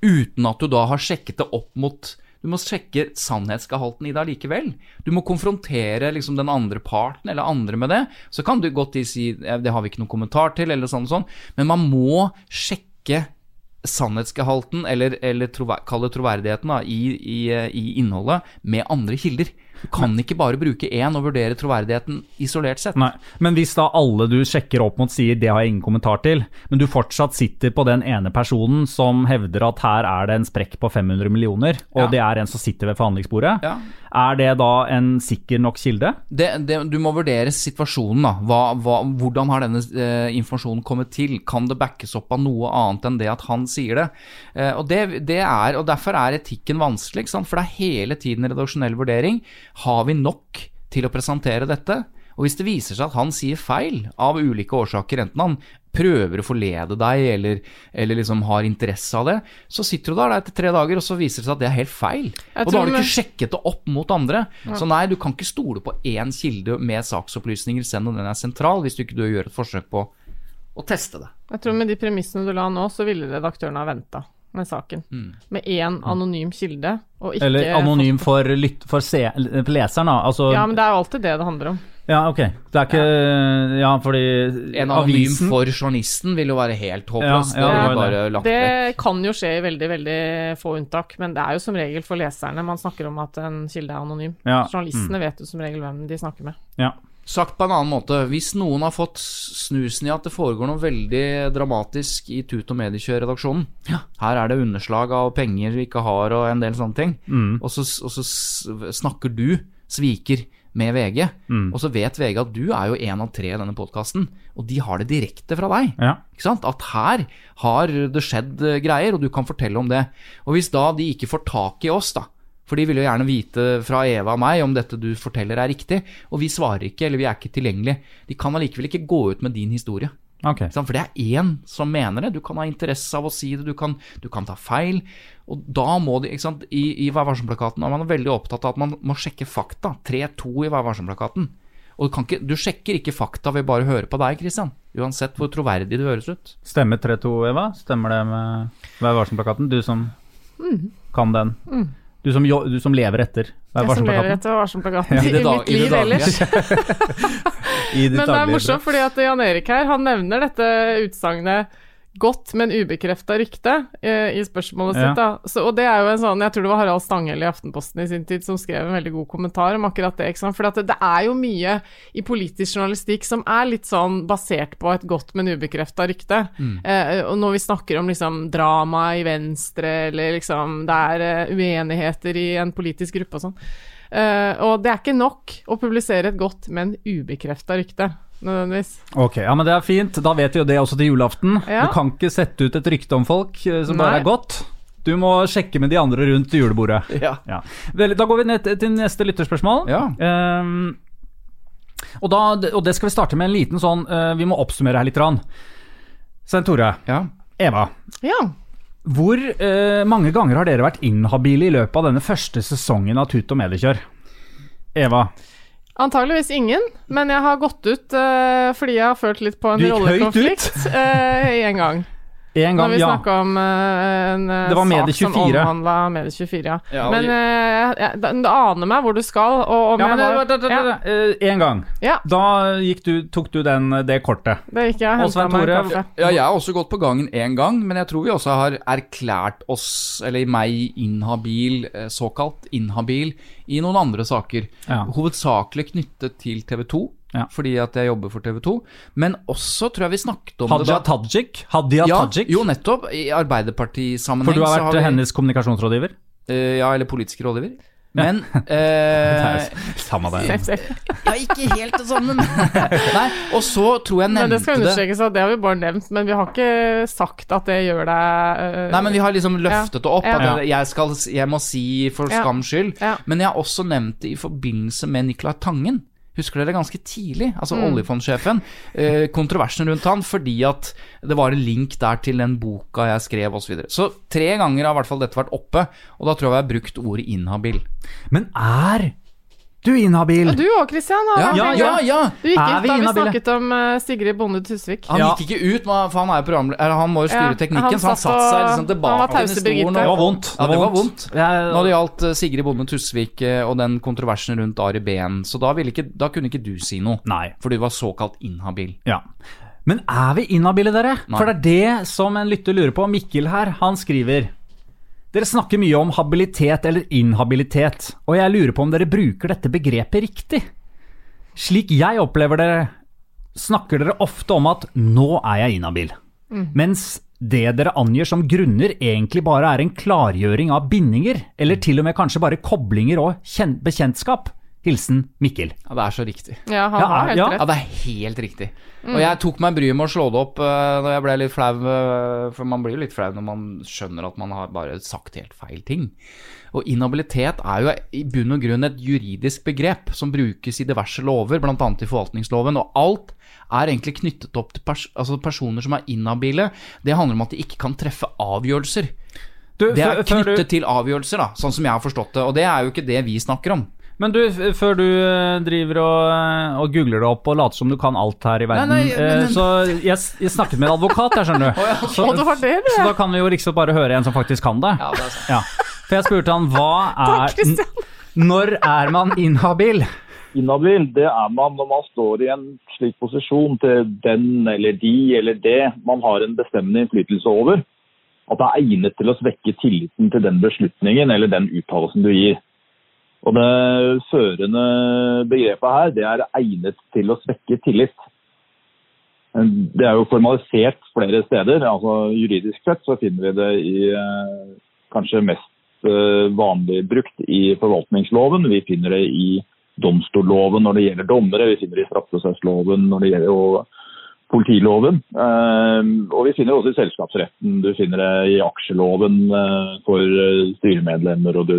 uten at du da har sjekket det opp mot Du må sjekke sannhetsgehalten i det allikevel. Du må konfrontere liksom den andre parten eller andre med det. Så kan du godt si "Eh, det har vi ikke noen kommentar til, eller sånn og sånn, men man må sjekke sannhetsgehalten, eller, eller kall det troverdigheten, da, i, i, i innholdet med andre kilder. Du kan ikke bare bruke én og vurdere troverdigheten isolert sett. Nei, Men hvis da alle du sjekker opp mot sier det har jeg ingen kommentar til, men du fortsatt sitter på den ene personen som hevder at her er det en sprekk på 500 millioner, og Ja. det er en som sitter ved forhandlingsbordet, Ja. Er det da en sikker nok kilde? det, det, du må vurdere situasjonen. da. Hva, hva, hvordan har denne eh, informasjonen kommet til? Kan det backes opp av noe annet enn det at han sier det? Eh, og, det, er, og Derfor er etikken vanskelig, for det er hele tiden redaksjonell vurdering. Har vi nok til å presentere dette? Og hvis det viser seg at han sier feil av ulike årsaker, enten han prøver å forlede deg eller, eller liksom har interesse av det, så sitter du der da etter tre dager, og så viser det seg at det er helt feil. Jeg og da har du ikke sjekket det opp mot andre. Så nei, du kan ikke stole på én kilde med saksopplysninger, selv om den er sentral, hvis du ikke du gjør et forsøk på å teste det. Jeg tror med de premissene du la nå, så ville redaktørene ha venta med saken. Med én anonym kilde, og ikke Eller anonym for, for, se, for leseren, da? Altså, Ja, men det er jo alltid det det handler om. Ja, ok. Det er ikke Ja, fordi En anonym avisen for journalisten vil jo være helt håpløst. Ja, ja, det det er bare lagt vekk. Det kan jo skje i veldig, veldig få unntak, men det er jo som regel for leserne man snakker om at en kilde er anonym. Ja, Journalistene vet jo som regel hvem de snakker med. Ja. Sagt på en annen måte, hvis noen har fått snusen i at det foregår noe veldig dramatisk i Tut og Mediekjør-redaksjonen Her er det underslag av penger vi ikke har og en del sånne ting. Og, så, og så snakker du, sviker, med VG. Og så vet VG at du er jo en av tre i denne podkasten, og de har det direkte fra deg. ja. Ikke sant? At her har det skjedd eh, greier, og du kan fortelle om det. Og hvis da de ikke får tak i oss, da, for de vil jo gjerne vite fra Eva og meg om dette du forteller er riktig, og vi svarer ikke, eller vi er ikke tilgjengelige, de kan allikevel ikke gå ut med din historie. Okay. For det er én som mener det. Du kan ha interesse av å si det, du kan, du kan ta feil. Og da må de, ikke sant, I, i Vær varsom-plakaten er man veldig opptatt av at man må sjekke fakta. 3-2 i Vær varsom-plakaten. Og du, kan ikke, du sjekker ikke fakta ved bare å høre på deg, Christian. Uansett hvor troverdig det høres ut. Stemmer 3-2, Eva? Stemmer det med Vær varsom-plakaten? Du som Mm. kan den. Du, som, du som lever etter Vær Jeg som lever etter varsom-plakaten I i, mitt liv ellers. I ditt Men det er morsomt, fordi at Jan Erik her, han nevner dette utsagnet 'godt, men ubekrefta rykte' eh, i spørsmålet Ja. sitt. da. Så, og det er jo en sånn, Jeg tror det var Harald Stanghelle i Aftenposten i sin tid som skrev en veldig god kommentar om akkurat det. ikke sant? For det, det er jo mye i politisk journalistikk som er litt sånn basert på et godt, men ubekrefta rykte. Eh, og når vi snakker om liksom drama i Venstre, eller liksom det er uh, uenigheter i en politisk gruppe og sånn. Eh, og det er ikke nok å publisere et godt, men ubekrefta rykte, nødvendigvis. Ok, ja, men det er fint. Da vet vi jo det også til julaften. Ja. Du kan ikke sette ut et rykte om folk som som bare er godt. Du må sjekke med de andre rundt julebordet. Ja. Ja. Vel, da går vi ned til neste lytterspørsmål. Ja. Um, og, da, og det skal vi starte med en liten sånn uh, Vi må oppsummere her litt. grann. Svein Tore, ja. Eva. Ja. Hvor uh, mange ganger har dere vært inhabile i løpet av denne første sesongen av Tut og mediekjør? Eva. Antageligvis ingen, men jeg har gått ut uh, fordi jeg har følt litt på en rollekonflikt uh, en gang. En Når vi ja. snakka om uh, en eh, sak Medie24. som omhandla Medie24, ja. Ja, men uh, eh, jeg- det, aner meg hvor du skal, og om Ja, jeg da, da, da, En gang. Ja. Da gikk du, tok du den, det kortet. Det gikk jeg henta meg Tore, en kaffe. Ja, jeg har også gått på gangen én gang, men jeg tror vi også har erklært oss, eller meg, inhabil, såkalt inhabil, i noen andre saker. Ja. Hovedsakelig knyttet til TV 2, Ja. fordi at jeg jobber for TV 2. Men også tror jeg vi snakket om Hadia det da Tajik. Hadia ja, Tajik. Jo, nettopp. I Arbeiderpartisammenheng For du har vært vært vi- hennes kommunikasjonsrådgiver? Uh, ja, eller politisk rådgiver. Men Det eh, er Samme det. Safe, safe. Ja, ikke helt det samme, men Nei, og så tror jeg Men det Det skal understrekes at det har vi bare nevnt, men vi har ikke sagt at det gjør deg uh, Nei, men vi har liksom løftet det opp. At jeg, jeg, skal, jeg må si for Ja. skams skyld. Ja. Men jeg har også nevnt det i forbindelse med Nicolai Tangen. Husker dere ganske tidlig? Altså Mm. oljefondsjefen. Eh, kontroversen rundt han fordi at det var en link der til den boka jeg skrev osv. Så, videre. så tre ganger har i hvert fall dette vært oppe, og da tror jeg vi har brukt ordet inhabil. Men er du inhabil? Ja, du òg, Kristian. Ja, ja, ja! ja. Du gikk Er ut da vi inhabile? snakket om eh, Sigrid Bonde Tusvik. Han Ja. gikk ikke ut, for han er jo eller Han må jo styre Ja, teknikken, han så han satt satte seg liksom han var tilbake i stolen. Birgitte. Det var vondt. Ja, det var vondt. Når det gjaldt eh, Sigrid Bonde Tusvik eh, og den kontroversen rundt Ari Behn, så da, ville ikke, da kunne ikke du si noe. Nei. For du var såkalt inhabil. Ja. Men er vi inhabile, dere? Nei. For det er det som en lytter lurer på. Mikkel her, han skriver Dere snakker mye om habilitet eller inhabilitet, og jeg lurer på om dere bruker dette begrepet riktig. Slik jeg opplever dere, snakker dere ofte om at 'nå er jeg inhabil', mens det dere angir som grunner, egentlig bare er en klargjøring av bindinger, eller til og med kanskje bare koblinger og bekjentskap. Hilsen Mikkel. Ja, det er så riktig. Ja, han Ja, har helt ja. rett. Ja, det er helt riktig. Og jeg tok meg bryet med å slå det opp uh, når jeg ble litt flau, uh, for man blir jo litt flau når man skjønner at man har bare sagt helt feil ting. Og inhabilitet er jo i bunn og grunn et juridisk begrep som brukes i diverse lover, bl.a. i forvaltningsloven, og alt er egentlig knyttet opp til pers altså personer som er inhabile. Det handler om at de ikke kan treffe avgjørelser. Du, Det er før du- knyttet til avgjørelser, da, sånn som jeg har forstått det. Og det er jo ikke det vi snakker om. Men du, før du eh, driver og, eh, og googler det opp og later som du kan alt her i verden Nei, nei, men- eh, Så jeg, jeg snakket med en advokat, jeg skjønner du. Så, Å, så, det, så da kan vi jo liksom bare høre en som faktisk kan det. Ja, det er sant. Ja. For jeg spurte han hva er Takk, Når er man inhabil? Inhabil, det er man når man står i en slik posisjon til den eller de eller det man har en bestemmende innflytelse over, at det er egnet til å svekke tilliten til den beslutningen eller den uttalelsen du gir. Og Det førende begrepet her, det er egnet til å svekke tillit. Det er jo formalisert flere steder. altså Juridisk sett så finner vi det i eh, kanskje mest eh, vanlig brukt i forvaltningsloven. Vi finner det i domstolloven når det gjelder dommere, vi finner det i straffeprosessloven når det gjelder politiloven. Eh, og vi finner det også i selskapsretten. Du finner det i aksjeloven for styremedlemmer, og du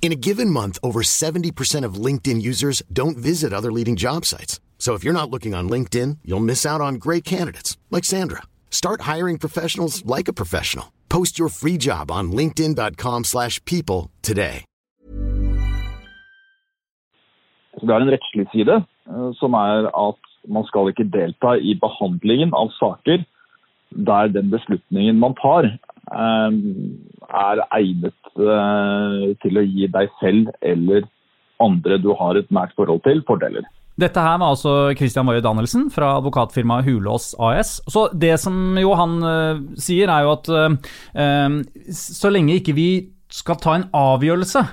In a given month, over 70% of LinkedIn users don't visit other leading job sites. So if you're not looking on LinkedIn, you'll miss out on great candidates like Sandra. Start hiring professionals like a professional. Post your free job on linkedin.com/people slash people today. Det er en rettslig side, eh, som er at man skal ikke delta i behandlingen av saker der den beslutningen man tar, er egnet eh, til å gi deg selv eller andre du har et nært forhold til, fordeler. Dette her var altså Christian Woie Danielsen fra advokatfirmaet Hulås AS. Så det som jo han uh, sier, er jo at eh, så lenge ikke vi skal ta en avgjørelse,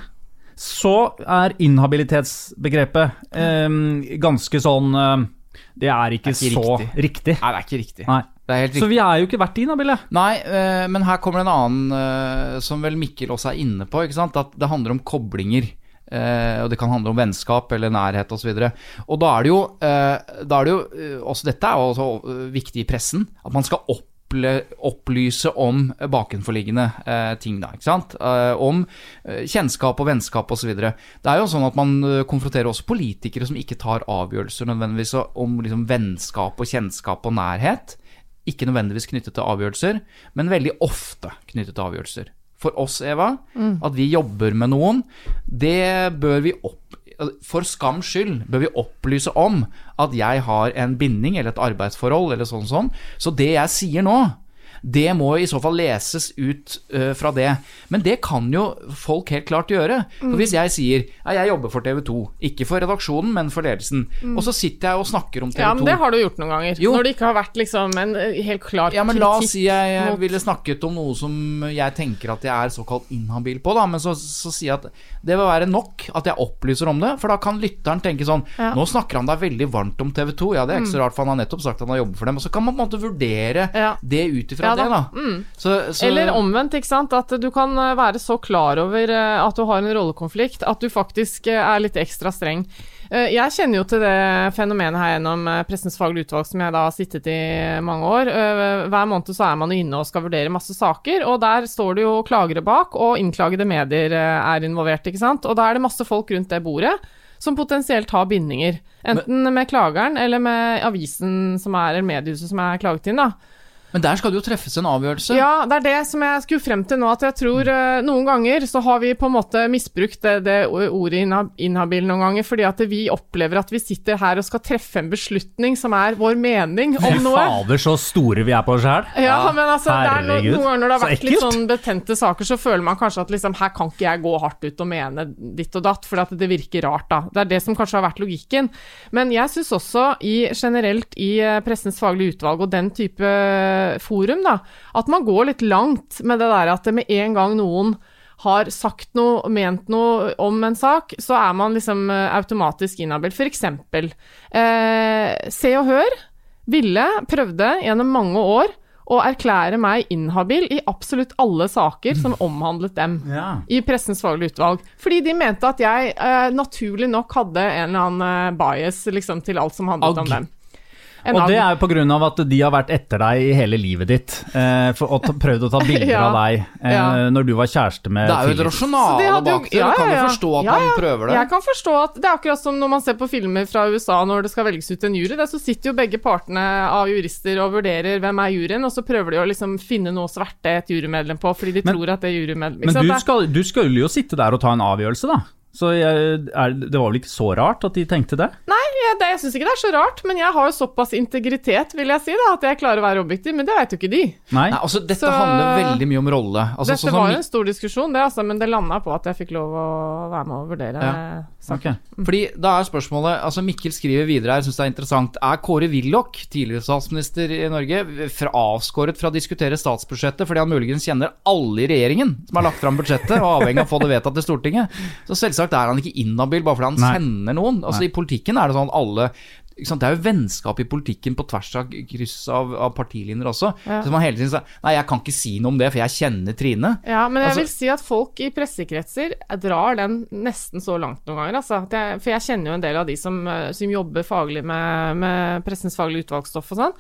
så er inhabilitetsbegrepet uh, ganske sånn Det er ikke, Det er ikke så riktig. riktig. Nei, det er ikke riktig. Nei. Så vi er jo ikke verdt din, da, inhabile. Nei, eh, men her kommer en annen eh, som vel Mikkel også er inne på, ikke sant? at det handler om koblinger. Eh, og det kan handle om vennskap eller nærhet osv. Og, så og da er det jo, da er det jo også Dette er jo også viktig i pressen. At man skal opp opplyse om bakenforliggende eh, ting, da. Ikke sant? Eh, om kjennskap og vennskap osv. Det er jo sånn at man konfronterer også politikere som ikke tar avgjørelser nødvendigvis om liksom, vennskap og kjennskap og nærhet. Ikke nødvendigvis knyttet til avgjørelser, men veldig ofte knyttet til avgjørelser. For oss, Eva, at vi jobber med noen, det bør vi opp... For skams skyld bør vi opplyse om at jeg har en binding eller et arbeidsforhold eller sånn sånn. Så det jeg sier nå, det må i så fall leses ut øh, fra det. Men det kan jo folk helt klart gjøre. For hvis jeg sier ja, jeg jobber for TV 2, ikke for redaksjonen, men for ledelsen, og så sitter jeg og snakker om TV 2 Ja, men det har du gjort noen ganger. Jo. Når det ikke har vært liksom en eh, helt klar ja, men La oss si jeg, jeg ville snakket om noe som jeg tenker at jeg er såkalt inhabil på, da, men så, så sier jeg at det vil være nok at jeg opplyser om det, for da kan lytteren tenke sånn Ja. Nå snakker han da veldig varmt om TV 2, ja det er ikke så rart, for han har nettopp sagt at han har jobbet for dem. Og så kan man på en måte vurdere Ja. det ut ifra Ja det, da. Mm. Så, så, Eller omvendt, ikke sant. At du kan eh, være så klar over eh, at du har en rollekonflikt at du faktisk eh, er litt ekstra streng. Jeg kjenner jo til det fenomenet her gjennom Pressens faglige utvalg, som jeg da har sittet i mange år. Hver måned så er man inne og skal vurdere masse saker, og der står det jo klagere bak, og innklagede medier er involvert, ikke sant. Og da er det masse folk rundt det bordet som potensielt har bindinger. Enten med klageren eller med avisen som er, eller mediehuset som er klaget inn, da. Men der skal det jo treffes en avgjørelse. Ja, det er det som jeg skulle frem til nå. At jeg tror eh, noen ganger så har vi på en måte misbrukt det, det ordet inha- inhabil noen ganger, fordi at vi opplever at vi sitter her og skal treffe en beslutning som er vår mening om Fy noe. fader, så store vi er på oss sjæl. Ja, men altså, det er no, noen ganger når det har Så vært litt sånn betente saker, så føler man kanskje at liksom, her kan ikke jeg gå hardt ut og mene ditt og datt, for at det virker rart, da. Det er det som kanskje har vært logikken. Men jeg syns også i, generelt i eh, Pressens faglige utvalg og den type forum, da, at man går litt langt med det der at det med en gang noen har sagt noe, ment noe om en sak, så er man liksom eh, automatisk inhabil. Eksempel, eh, Se og Hør ville, prøvde gjennom mange år å erklære meg inhabil i absolutt alle saker som omhandlet dem. Ja. I Pressens faglige utvalg. Fordi de mente at jeg eh, naturlig nok hadde en eller annen eh, bias liksom, til alt som handlet Agg. om dem. En Og det er jo av at de har vært etter deg i hele livet ditt. Eh, for, og ta, prøvd å ta bilder Ja. av deg eh, Ja. når du var kjæreste med Det er jo et Philip. Så det rasjonale jo- bak det. Du kan jo forstå at Ja, man prøver det. Jeg kan forstå at Det er akkurat som når man ser på filmer fra USA når det skal velges ut en jury. Der så sitter jo begge partene av jurister og vurderer hvem er juryen, og så prøver de å liksom finne noe å sverte et jurymedlem på, fordi de Men- tror at det er jurymedlem. Men du, skal, du skulle jo sitte der og ta en avgjørelse, da. Så jeg, er, det var vel ikke så rart at de tenkte det? Nei, jeg, det, jeg syns ikke det er så rart, men jeg har jo såpass integritet, vil jeg si, da, at jeg klarer å være objektiv, men det vet jo ikke de. Nei? Nei, altså Dette Så- handler veldig mye om rolle. Altså, Dette sånn var jo en stor diskusjon, det, altså, men det landa på at jeg fikk lov å være med og vurdere Ja. saken. Ok. Fordi da er spørsmålet altså Mikkel skriver videre her, jeg synes det er interessant. Er Kåre Willoch, tidligere statsminister i Norge, fra avskåret fra å diskutere statsbudsjettet fordi han muligens kjenner alle i regjeringen som har lagt fram budsjettet, og avhengig av å få det vedtatt i Stortinget? Så selvsagt er han ikke inhabil bare fordi han Nei. sender noen. Altså Nei. I politikken er det sånn at alle ikke sant? Det er jo vennskap i politikken på tvers av kryss av, av partilinjer også. Ja. Så man hele tiden sier Nei, jeg kan ikke si noe om det, for jeg kjenner Trine. Ja, men jeg Altså- vil si at folk i pressekretser drar den nesten så langt noen ganger, altså. Jeg, for jeg kjenner jo en del av de som, eh, som jobber faglig med, med pressens faglige utvalgsstoff og sånn.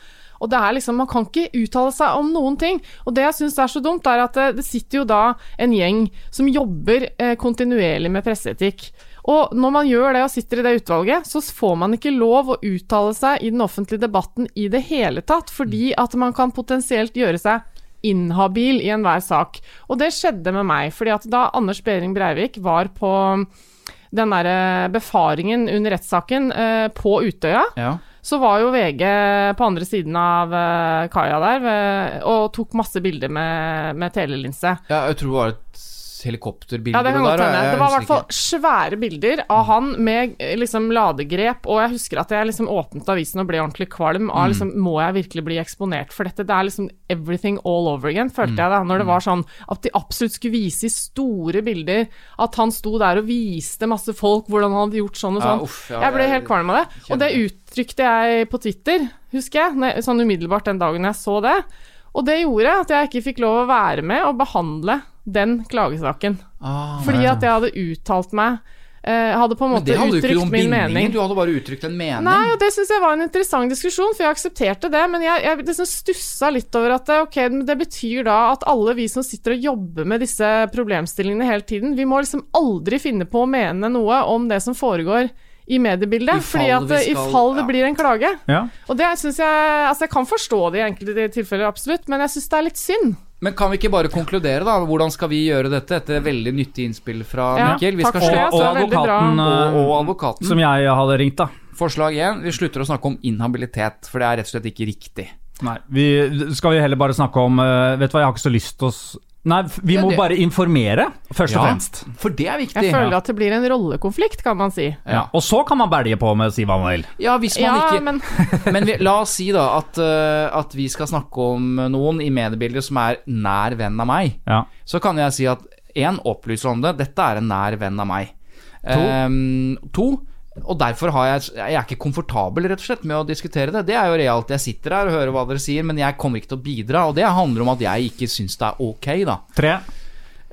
Og det er liksom, man kan ikke uttale seg om noen ting. Og det jeg syns er så dumt, er at det, det sitter jo da en gjeng som jobber eh, kontinuerlig med presseetikk. Og når man gjør det og sitter i det utvalget, så får man ikke lov å uttale seg i den offentlige debatten i det hele tatt, fordi at man kan potensielt gjøre seg inhabil i enhver sak. Og det skjedde med meg, fordi at da Anders Behring Breivik var på den derre befaringen under rettssaken eh, på Utøya, Ja. Så var jo VG på andre siden av eh, kaia der og tok masse bilder med, med telelinse. Ja, jeg tror det var et helikopterbilder Ja, det kan godt hende. Det var i hvert fall svære bilder av han med eh, liksom ladegrep, og jeg husker at jeg liksom åpnet avisen og ble ordentlig kvalm Mm. av liksom Må jeg virkelig bli eksponert for dette? Det er liksom everything all over again, følte Mm. jeg da. Når det var sånn at de absolutt skulle vise i store bilder at han sto der og viste masse folk hvordan han hadde gjort sånn og Ja, sånn. uff, ja, jeg ble helt kvalm av det. Og det uttrykte jeg på Twitter, husker jeg- sånn umiddelbart den dagen jeg så det. Og det gjorde at jeg ikke fikk lov å være med og behandle den klagesaken. Ah, Fordi at jeg hadde uttalt meg eh, Hadde på en måte uttrykt min mening. du hadde bare uttrykt en mening. Nei, og det syns jeg var en interessant diskusjon, for jeg aksepterte det. Men jeg, jeg liksom stussa litt over at ok, det betyr da at alle vi som sitter og jobber med disse problemstillingene hele tiden, vi må liksom aldri finne på å mene noe om det som foregår i mediebildet. I fordi at eh, i fall det ja. blir en klage. Ja. Og det syns jeg Altså, jeg kan forstå det i enkelte tilfeller, absolutt, men jeg syns det er litt synd. Men kan vi ikke bare konkludere, da? Hvordan skal vi gjøre dette? Etter veldig nyttig innspill fra Ja, Mikkel. Vi skal slutte- bra. advokaten, og, eh, og advokaten. som jeg hadde ringt, da. Forslag én. Vi slutter å snakke om inhabilitet, for det er rett og slett ikke riktig. Nei, vi, skal vi heller bare snakke om eh, Vet du hva, jeg har ikke så lyst til å Nei, vi må bare informere, først og fremst. For det er viktig. Jeg føler at det blir en rollekonflikt, kan man si. Ja. Og så kan man belge på med å si hva man vil. Ja, hvis man Ja, ikke men Men vi, la oss si da at, eh, at vi skal snakke om noen i mediebildet som er nær venn av meg. Ja. Så kan jeg si at én opplyser om det. Dette er en nær venn av meg. To. to og derfor har jeg Jeg er ikke komfortabel rett og slett med å diskutere det. Det er jo realt. Jeg sitter her og hører hva dere sier, men jeg kommer ikke til å bidra. Og det handler om at jeg ikke syns det er ok, da. Tre.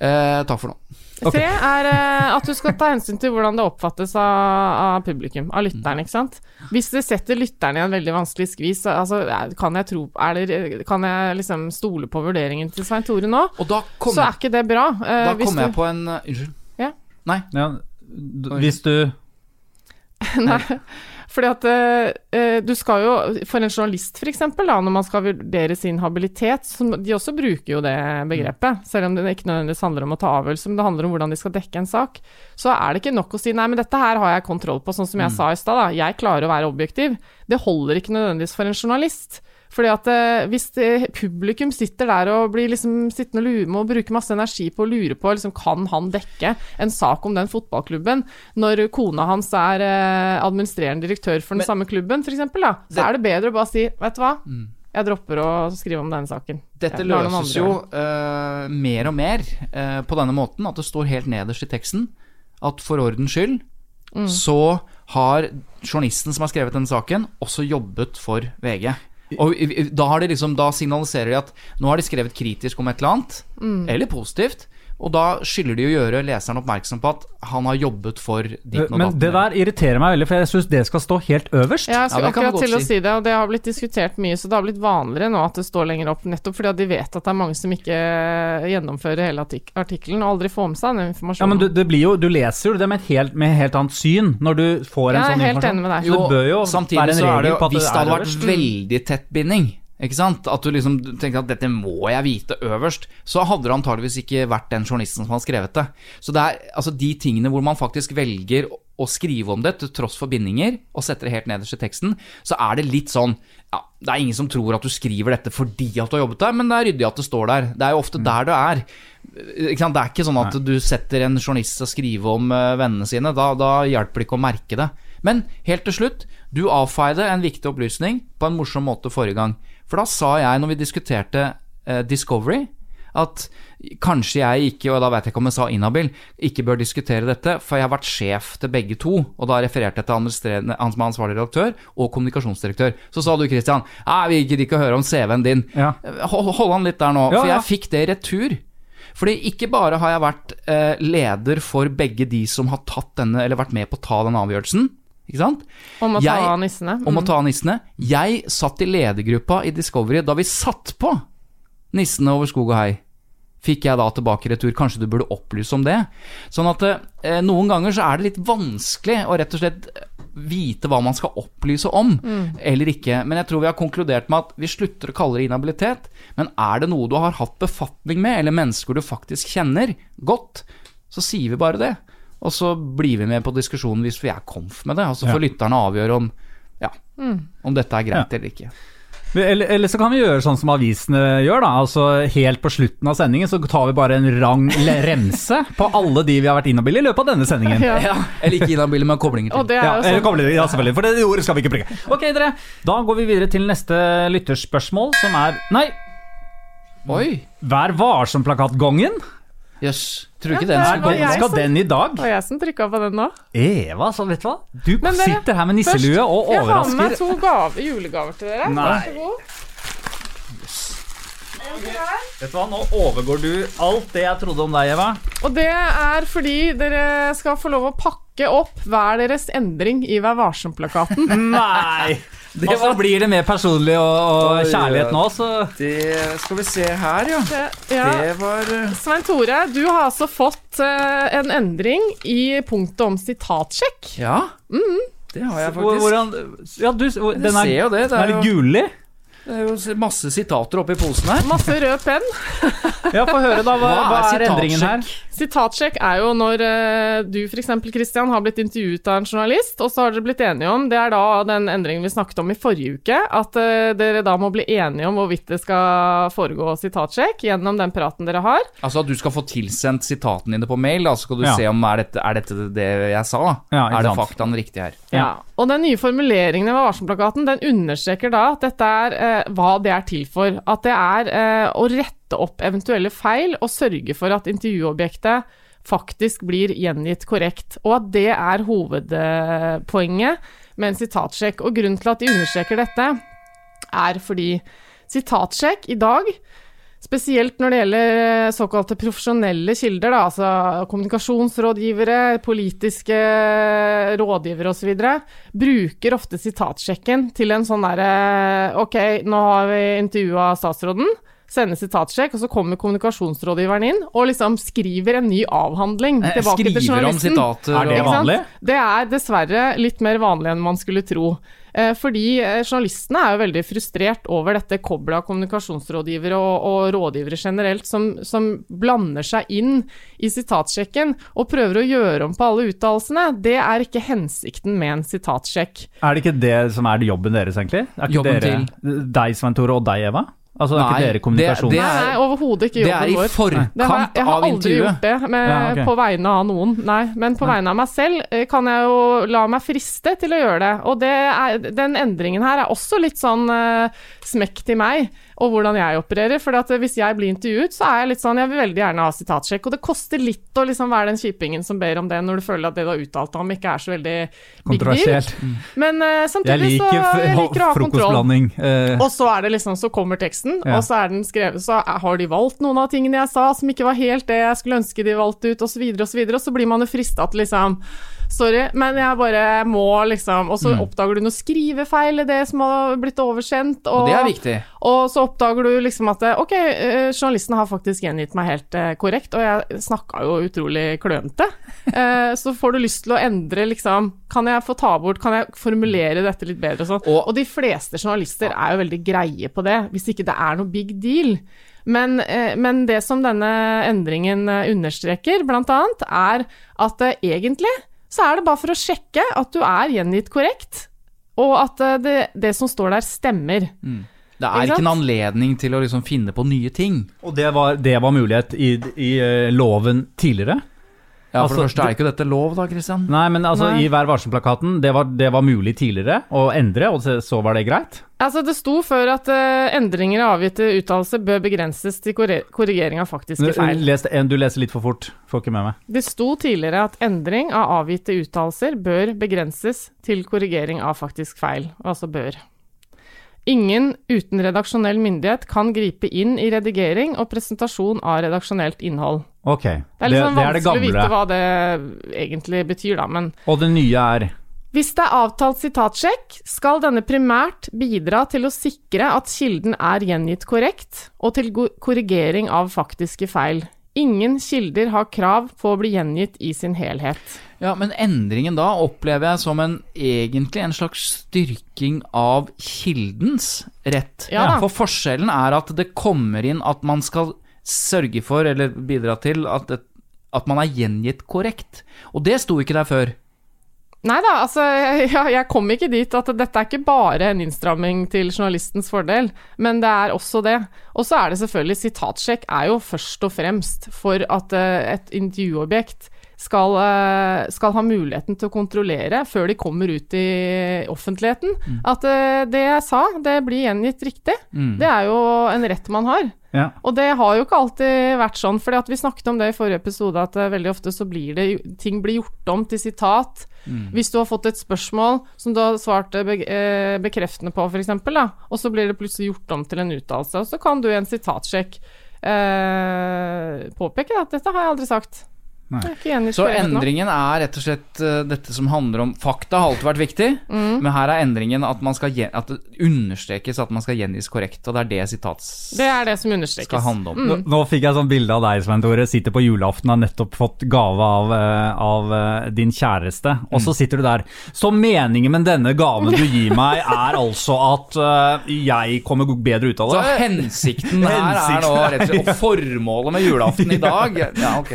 Eh, takk for nå. Okay. Tre er eh, at du skal ta hensyn til hvordan det oppfattes av, av publikum, av lytteren, ikke sant. Hvis det setter lytteren i en veldig vanskelig skvis, altså, kan jeg tro er det, Kan jeg liksom stole på vurderingen til Svein Tore nå? Og da Så er ikke det bra. Eh, da kommer jeg på en eh, Unnskyld. Ja. Nei. Ja, hvis du Nei, fordi at eh, eh, du skal jo For en journalist, eksempel, når man skal vurdere sin habilitet, så de også bruker jo det begrepet, selv om det ikke nødvendigvis handler om å ta avgjørelse, men det handler om hvordan de skal dekke en sak, så er det ikke nok å si nei, men dette her har jeg kontroll på, sånn som jeg sa i stad. Jeg klarer å være objektiv. Det holder ikke nødvendigvis for en journalist. Fordi at eh, hvis det, publikum sitter der og blir liksom sittende og lure med og bruke masse energi på å lure på liksom, kan han dekke en sak om den fotballklubben, når kona hans er eh, administrerende direktør for den Men- samme klubben, f.eks., da, så er det bedre å bare si vet du hva, jeg dropper å skrive om denne saken. Dette løses jo uh, eh, mer og mer uh, på denne måten, at det står helt nederst i teksten at for ordens skyld Mm. så har journalisten som har skrevet denne saken, også jobbet for VG. Og da, har de liksom, da signaliserer de at nå har de skrevet kritisk om et eller annet, Mm. eller positivt, og da skylder de å gjøre leseren oppmerksom på at han har jobbet for ditt og Men det der irriterer meg veldig, for jeg syns det skal stå helt øverst. Ja, jeg skal Ja, akkurat til å si. det, og det har blitt diskutert mye, så det har blitt vanligere nå at det står lenger opp, nettopp fordi at de vet at det er mange som ikke gjennomfører hele artik artikkelen og aldri får med seg den informasjonen. Ja, men du, det blir jo, du leser jo det med et helt, med helt annet syn når du får en sånn informasjon. Jeg er helt enig med deg. Jo samtidig så er det jo Hvis det hadde vært øverst. veldig tett binding, ikke sant? At du liksom tenker at dette må jeg vite øverst, så hadde det antageligvis ikke vært den journalisten som hadde skrevet det. Så det er altså de tingene hvor man faktisk velger å skrive om det til tross for bindinger, og setter det helt nederst i teksten, så er det litt sånn ja, Det er ingen som tror at du skriver dette fordi at du har jobbet der, men det er ryddig at det står der. Det er jo ofte der det er. Det er ikke sånn at du setter en journalist til å skrive om eh, vennene sine. Da, da hjelper det ikke å merke det. Men helt til slutt, du avfeide en viktig opplysning på en morsom måte forrige gang. For da sa jeg, når vi diskuterte eh, Discovery, at kanskje jeg ikke, og da vet jeg ikke om jeg sa inhabil, ikke bør diskutere dette, for jeg har vært sjef til begge to, og da refererte jeg til han som er ansvarlig redaktør og kommunikasjonsdirektør. Så sa du, Christian, «Nei, vi gidder ikke å høre om CV-en din. Ja. Hold, hold han litt der nå, Ja, for ja. jeg fikk det i retur. Fordi ikke bare har jeg vært eh, leder for begge de som har tatt denne, eller vært med på å ta den avgjørelsen, ikke sant? Om å ta Jeg- av nissene. Om å Mm. ta av nissene. Jeg satt i ledergruppa i Discovery da vi satt på Nissene over skog og hei. Fikk jeg da tilbake retur. Kanskje du burde opplyse om det. Sånn at eh, noen ganger så er det litt vanskelig å rett og slett vite hva man skal opplyse om, eller ikke. Men jeg tror vi har konkludert med at vi slutter å kalle det inhabilitet. Men er det noe du har hatt befatning med, eller mennesker du faktisk kjenner godt, så sier vi bare det. Og så blir vi med på diskusjonen hvis vi er komf med det. Og så får Ja. lytterne avgjøre om, ja, om dette er greit eller ikke. Eller, eller så kan vi gjøre sånn som avisene gjør, da. Altså Helt på slutten av sendingen så tar vi bare en rang remse på alle de vi har vært inhabile i løpet av denne sendingen. Ja. Ja, eller ikke inhabile, men koblinger Og til. det er Ja, sånn det, ja, selvfølgelig, for det ordet skal vi ikke bruke. Ok, dere. Da går vi videre til neste lytterspørsmål, som er Nei, Oi, Vær varsom-plakatgongen. Jøss. Tror du ikke Ja, den skal, gå? Skal som- den i dag? Det var jeg som trykka på den nå. Eva, så vet du hva? Du Men dere, sitter her med nisselue Først, og Jeg har med meg to gave, julegaver til dere. Nei. Vær så god. Vet du hva, Nå overgår du alt det jeg trodde om deg, Eva. Og det er fordi dere skal få lov å pakke opp hver deres endring i Vær varsom-plakaten. Nei! Og så blir det mer personlig og, og kjærlighet nå, så Det skal vi se her, ja. Det- Ja. Det var eh, Svein Tore, du har altså fått uh, en endring i punktet om sitatsjekk. Ja. Det har jeg faktisk. hvordan Ja, du, den er, ser jo det, det er er jo- gullig. Det er jo masse sitater oppi posen her. Masse rød penn. Ja, få høre, da. Hva, Hva hva er er endringen her? Sitatsjekk er jo når eh, du f.eks. Christian har blitt intervjuet av en journalist, og så har dere blitt enige om Det er da den endringen vi snakket om i forrige uke, at eh, dere da må bli enige om hvorvidt det skal foregå sitatsjekk gjennom den praten dere har. Altså at du skal få tilsendt sitatene dine på mail, da så skal du Ja. se om er dette, er dette det jeg sa. Ja, er det sant. faktaen riktig her? Ja. Og den nye formuleringen ved varselplakaten den understreker da at dette er eh, hva det er til for. At det er eh, å rette opp eventuelle feil og sørge for at intervjuobjektet faktisk blir gjengitt korrekt. Og at det er hovedpoenget med en sitatsjekk. Og grunnen til at de understreker dette, er fordi sitatsjekk i dag Spesielt når det gjelder eh, såkalte profesjonelle kilder, da, altså kommunikasjonsrådgivere, politiske rådgivere osv., bruker ofte sitatsjekken til en sånn derre Ok, nå har vi intervjua statsråden. Sender sitatsjekk, og så kommer kommunikasjonsrådgiveren inn og liksom skriver en ny avhandling tilbake tilbake til journalisten. Skriver om sitater Er det vanlig? Det er dessverre litt mer vanlig enn man skulle tro. Eh, Fordi eh, journalistene er jo veldig frustrert over dette koblet av kommunikasjonsrådgivere og, og rådgivere generelt, som, som blander seg inn i sitatsjekken og prøver å gjøre om på alle uttalelsene. Det er ikke hensikten med en sitatsjekk. Er det ikke det som er jobben deres, egentlig? Er ikke Jobben dere, Deg, Svein Tore, og deg, Eva? Altså, er Nei, ikke dere kommunikasjonen? det det er- nei overhodet ikke Det er i forkant av intervjuet? jeg har aldri intervjuet. gjort det med, Ja, okay. på vegne av noen, nei. Men på vegne av meg selv eh, kan jeg jo la meg friste til å gjøre det. Og det er, den endringen her er også litt sånn uh, smekk til meg, og hvordan jeg opererer. For hvis jeg blir intervjuet, så er jeg litt sånn Jeg vil veldig gjerne ha sitatsjekk. Og det koster litt å liksom være den kjipingen som ber om det, når du føler at det du har uttalt om, ikke er så veldig. Kontroversielt. Men eh, Jeg samtidig så liker jeg liker å ha kontroll. Eh, Og så er det liksom, så kommer teksten, Ja. og så er den skrevet, så har de valgt noen av tingene jeg sa som ikke var helt det jeg skulle ønske de valgte ut, osv., osv., og, så videre, og så blir man jo frista til liksom Sorry, men jeg bare må liksom Og så Mm. oppdager du noe skrivefeil i det som har blitt oversendt, og, Og det er viktig. og så oppdager du liksom at ok, eh, journalisten har faktisk gjengitt meg helt eh, korrekt, og jeg snakka jo utrolig klønete. Eh, så får du lyst til å endre liksom Kan jeg få ta bort Kan jeg formulere dette litt bedre og sånn? Og- Og de fleste journalister er jo veldig greie på det, hvis ikke det er noe big deal. Men, men det som denne endringen understreker, annet, er at egentlig så er det bare for å sjekke at du er gjengitt korrekt, og at eh, det, det som står der, stemmer. Det er ikke en anledning til å liksom finne på nye ting. og det var, det var mulighet i, i eh, loven tidligere? Ja, For Altså, det første er ikke dette lov, da, Christian? Nei, men altså Nei. i Vær varsom-plakaten, det, var- det var mulig tidligere å endre, og så, var det greit? Altså, det sto før at uh, endringer i avgitte uttalelser bør begrenses til korrigering av faktiske feil. Les, en- du leser litt for fort, får ikke med meg. Det sto tidligere at endring av avgitte uttalelser bør begrenses til korrigering av faktisk feil, altså bør. Ingen uten redaksjonell myndighet kan gripe inn i redigering og presentasjon av redaksjonelt innhold. Ok, Det det, er litt sånn det er det vanskelig å vite hva det egentlig betyr, da, men Og det nye er Hvis det er avtalt sitatsjekk, skal denne primært bidra til å sikre at kilden er gjengitt korrekt, og til korrigering av faktiske feil. Ingen kilder har krav på å bli gjengitt i sin helhet. Ja, Men endringen da opplever jeg som en egentlig en slags styrking av kildens rett. Ja. For forskjellen er at det kommer inn at man skal sørge for, eller bidra til, at, det, at man er gjengitt korrekt. Og det sto ikke der før. Nei da, altså jeg, jeg kom ikke dit at dette er ikke bare en innstramming til journalistens fordel, men det er også det. Og så er det selvfølgelig Sitatsjekk er jo først og fremst for at eh, et intervjuobjekt skal, eh, skal ha muligheten til å kontrollere før de kommer ut i offentligheten. At eh, det jeg sa, det blir gjengitt riktig. Det er jo en rett man har. Ja. Og det har jo ikke alltid vært sånn, for vi snakket om det i forrige episode, at eh, veldig ofte så blir det ting blir gjort om til sitat. Hvis du har fått et spørsmål som du har svart eh, be eh, bekreftende på, f.eks., og så blir det plutselig gjort om til en uttalelse, og så kan du i en sitatsjekk eh, påpeke at dette har jeg aldri sagt. Så endringen er rett og slett eh, dette som handler om Fakta har alltid vært viktig, Mm. men her er endringen at, man skal, gjen- at det understrekes at man skal gjengis korrekt. Og det er det sitats Det er det som understrekes. skal handle om. Nå, nå fikk jeg sånn bilde av deg, Svein Tore. Sitter på julaften, har nettopp fått gave av, eh, av eh, din kjæreste. Og så sitter du der. Så meningen med denne gaven du gir meg, er altså at uh, jeg kommer bedre ut av det? Så hensikten her er nå rett og slett Og formålet med julaften i dag Ja, ok.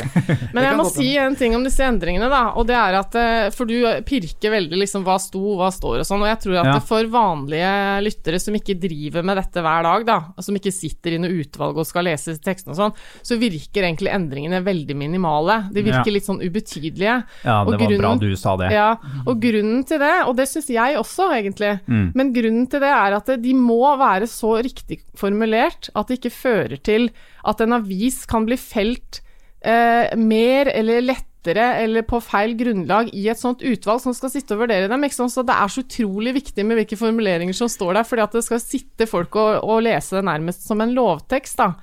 Men jeg må godt si en ting om disse endringene, da. Og det er at eh, For du pirker veldig liksom hva sto, hva står og sånn. Og jeg tror at Ja. for vanlige lyttere som ikke driver med dette hver dag, da, som ikke sitter i noe utvalg og skal lese tekstene og sånn, så virker egentlig endringene veldig minimale. De virker Ja. litt sånn ubetydelige. Ja, Og det var bra du sa det. Ja, og grunnen til det, og det syns jeg også egentlig, Mm. men grunnen til det er at de må være så riktig formulert at det ikke fører til at en avis kan bli felt eh, mer eller lettere eller på feil grunnlag i et sånt utvalg som skal sitte og vurdere dem. Ikke sant? Så det er så utrolig viktig med hvilke formuleringer som står der, fordi at det skal sitte folk og, og lese det nærmest som en lovtekst, da.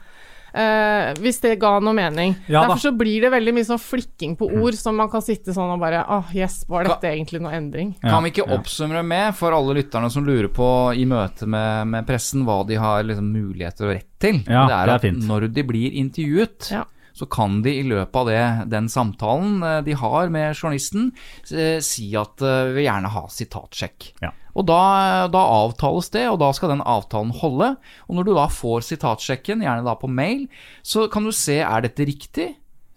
Eh, hvis det ga noe mening. Ja. Derfor så blir det veldig mye sånn flikking på ord, som man kan sitte sånn og bare Åh, yes, var dette egentlig noe endring? Ja, Kan vi ikke oppsummere med, for alle lytterne som lurer på i møte med, med pressen, hva de har liksom muligheter og rett til? Ja, det er det er at fint. når de blir intervjuet, Ja. Så kan de i løpet av det, den samtalen eh, de har med journalisten, eh, si at eh, vi vil gjerne ha sitatsjekk. Ja. Og da, da avtales det, og da skal den avtalen holde. Og når du da får sitatsjekken, gjerne da på mail, så kan du se er dette riktig,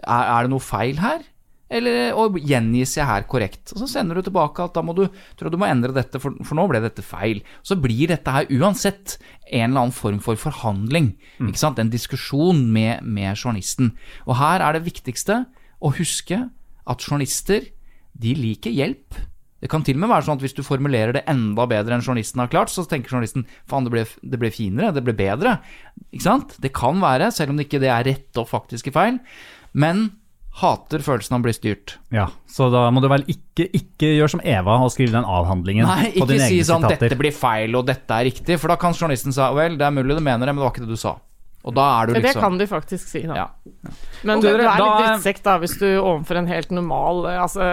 er, er det noe feil her? Eller, og gjengis jeg her korrekt? Og så sender du tilbake at da må du, tror du må endre dette, for, for nå ble dette feil. Så blir dette her uansett en eller annen form for forhandling. Ikke sant? En diskusjon med, med journalisten. Og her er det viktigste å huske at journalister, de liker hjelp. Det kan til og med være sånn at hvis du formulerer det enda bedre enn journalisten har klart, så tenker journalisten faen, det ble, det ble finere, det ble bedre. Ikke sant? Det kan være, selv om det ikke det er rette og faktiske feil. Men hater følelsen av å bli styrt. Ja, så da må du vel ikke, ikke gjøre som Eva og skrive den avhandlingen Nei, på ikke dine si egne sånn sitater. 'dette blir feil', og 'dette er riktig', for da kan journalisten si 'vel, det er mulig du mener det, men det var ikke det du sa'. Og da er du liksom Det kan de faktisk si, da. ja. Men du, du er litt drittsekk da, hvis du overfor en helt normal, eh, altså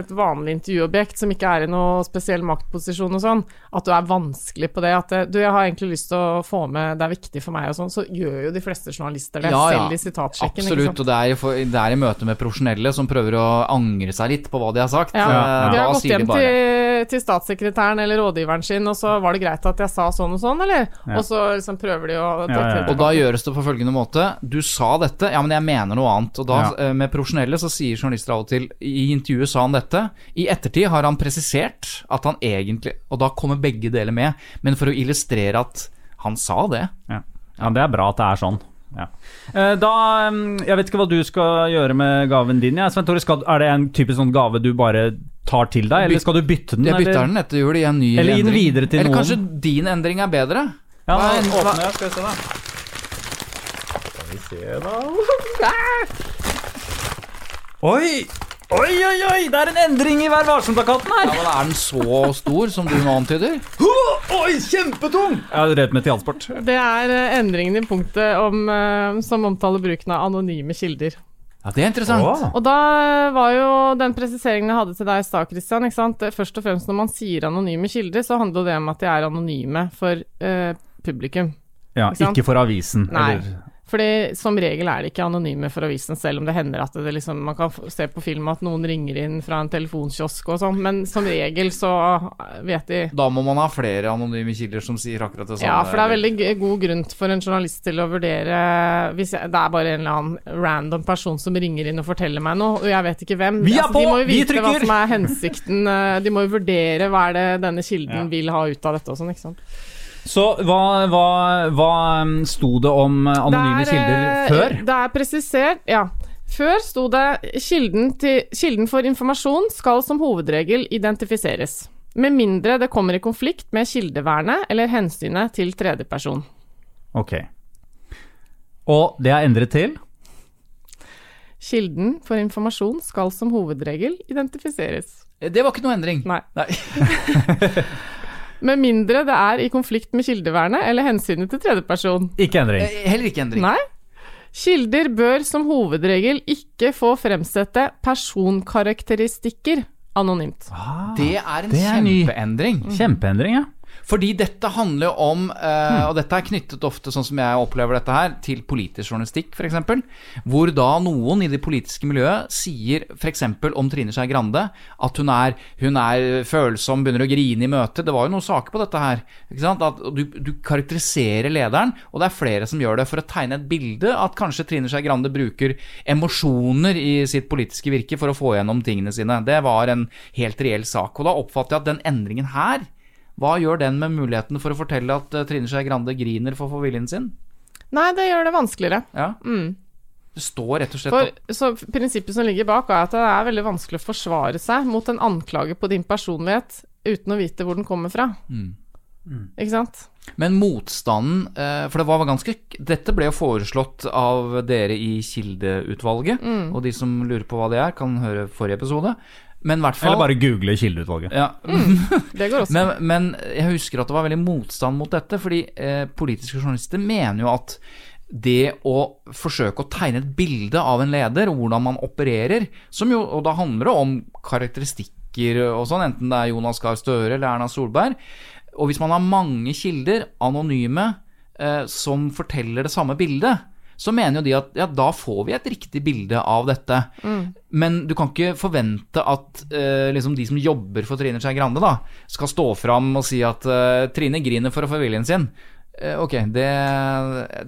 et vanlig intervjuobjekt som ikke er i noe spesiell maktposisjon og sånn, at du er vanskelig på det. At eh, du, jeg har egentlig lyst til å få med, det er viktig for meg og sånn, så gjør jo de fleste journalister det, Ja, ja. selv i sitatsjekken. ikke Absolutt, sant? og det er, i for, det er i møte med profesjonelle som prøver å angre seg litt på hva de har sagt. Ja, Eh, De har gått hjem til, til statssekretæren eller rådgiveren sin, og så var det greit at jeg sa sånn og sånn, eller? Ja. Og så liksom prøver de å Ja, ja, ja. Og da gjøres det på følgende måte. Du sa dette, ja, men jeg mener noe annet. Og da, Ja. eh, med profesjonelle, så sier journalister av og til I intervjuet sa han dette. I ettertid har han presisert at han egentlig Og da kommer begge deler med, men for å illustrere at han sa det. Ja. ja, det er bra at det er sånn. Ja. Eh, Da, um, Jeg vet ikke hva du skal gjøre med gaven din. Ja. Sven Tore, er det en typisk sånn gave du bare tar til deg, eller skal du bytte den? Jeg bytter eller? den etter jul i en ny Eller gi den videre til Eller noen. kanskje din endring er bedre? Ja, nå er- åpner jeg, skal vi se da. Vi se da. Oi! Oi, oi, oi! Det er en endring i Vær varsom-plakaten her! Ja, men Er den så stor som du nå antyder? Oi, kjempetung! Jeg har drevet med teatersport. Det er eh, endringen i punktet om, eh, som omtaler bruken av anonyme kilder. Ja, Det er interessant. Åh. Og da var jo den presiseringen jeg hadde til deg i stad, Christian, ikke sant? Først og fremst når man sier anonyme kilder, så handler det om at de er anonyme for eh, publikum. Ja, Ikke ikke for avisen. Nei. Eller Fordi som regel er de ikke anonyme for avisen, selv om det hender at det liksom, man kan se på film at noen ringer inn fra en telefonkiosk og sånn, men som regel så vet de Da må man ha flere anonyme kilder som sier akkurat det samme. Ja, for det er veldig god grunn for en journalist til å vurdere hvis jeg, det er bare en eller annen random person som ringer inn og forteller meg noe, og jeg vet ikke hvem. Altså, Vi er på! De må jo Vi vite hva som er hensikten. eh, De må jo vurdere hva er det denne kilden Ja. vil ha ut av dette og sånn, ikke sant. Så hva, hva, hva um, sto det om uh, anonyme Det er, kilder eh, før? Det er presisert, ja. Før sto det kilden, til, kilden for informasjon skal som hovedregel identifiseres. Med mindre det kommer i konflikt med kildevernet eller hensynet til tredjeperson. Ok. Og det er endret til? Kilden for informasjon skal som hovedregel identifiseres. Det var ikke noe endring. Nei. Nei. Med mindre det er i konflikt med kildevernet eller hensynet til tredjeperson. Ikke endring. Eh, Heller ikke endring. Nei. Kilder bør som hovedregel ikke få fremsette personkarakteristikker anonymt. Det er en Det er ny. kjempeendring. Kjempeendring, ja. Fordi dette handler om, eh, og dette er knyttet ofte, sånn som jeg opplever dette her, til politisk journalistikk, f.eks. Hvor da noen i det politiske miljøet sier f.eks. om Trine Skei Grande at hun er, hun er følsom, begynner å grine i møte. Det var jo noen saker på dette her. At du, du karakteriserer lederen, og det er flere som gjør det for å tegne et bilde at kanskje Trine Skei Grande bruker emosjoner i sitt politiske virke for å få gjennom tingene sine. Det var en helt reell sak. Og da oppfatter jeg at den endringen her hva gjør den med muligheten for å fortelle at eh, Trine Skei Grande griner for å få viljen sin? Nei, det gjør det vanskeligere. Ja. Det står rett og slett For, så prinsippet som ligger bak, er at det er veldig vanskelig å forsvare seg mot en anklage på din personlighet uten å vite hvor den kommer fra. Ikke sant? Men motstanden eh, For det var ganske Dette ble jo foreslått av dere i Kildeutvalget, Mm. og de som lurer på hva det er, kan høre forrige episode. Men hvert fall Eller bare google kildeutvalget. ja, Det går også. Men, men jeg husker at det var veldig motstand mot dette, fordi eh, politiske journalister mener jo at det å forsøke å tegne et bilde av en leder, og hvordan man opererer, som jo, og da handler det om karakteristikker og sånn, enten det er Jonas Gahr Støre eller Erna Solberg, og hvis man har mange kilder, anonyme, eh, som forteller det samme bildet, så mener jo de at ja, da får vi et riktig bilde av dette. Men du kan ikke forvente at eh, liksom de som jobber for Trine Skei Grande, da, skal stå fram og si at eh, Trine griner for å få viljen sin. Eh, ok, det,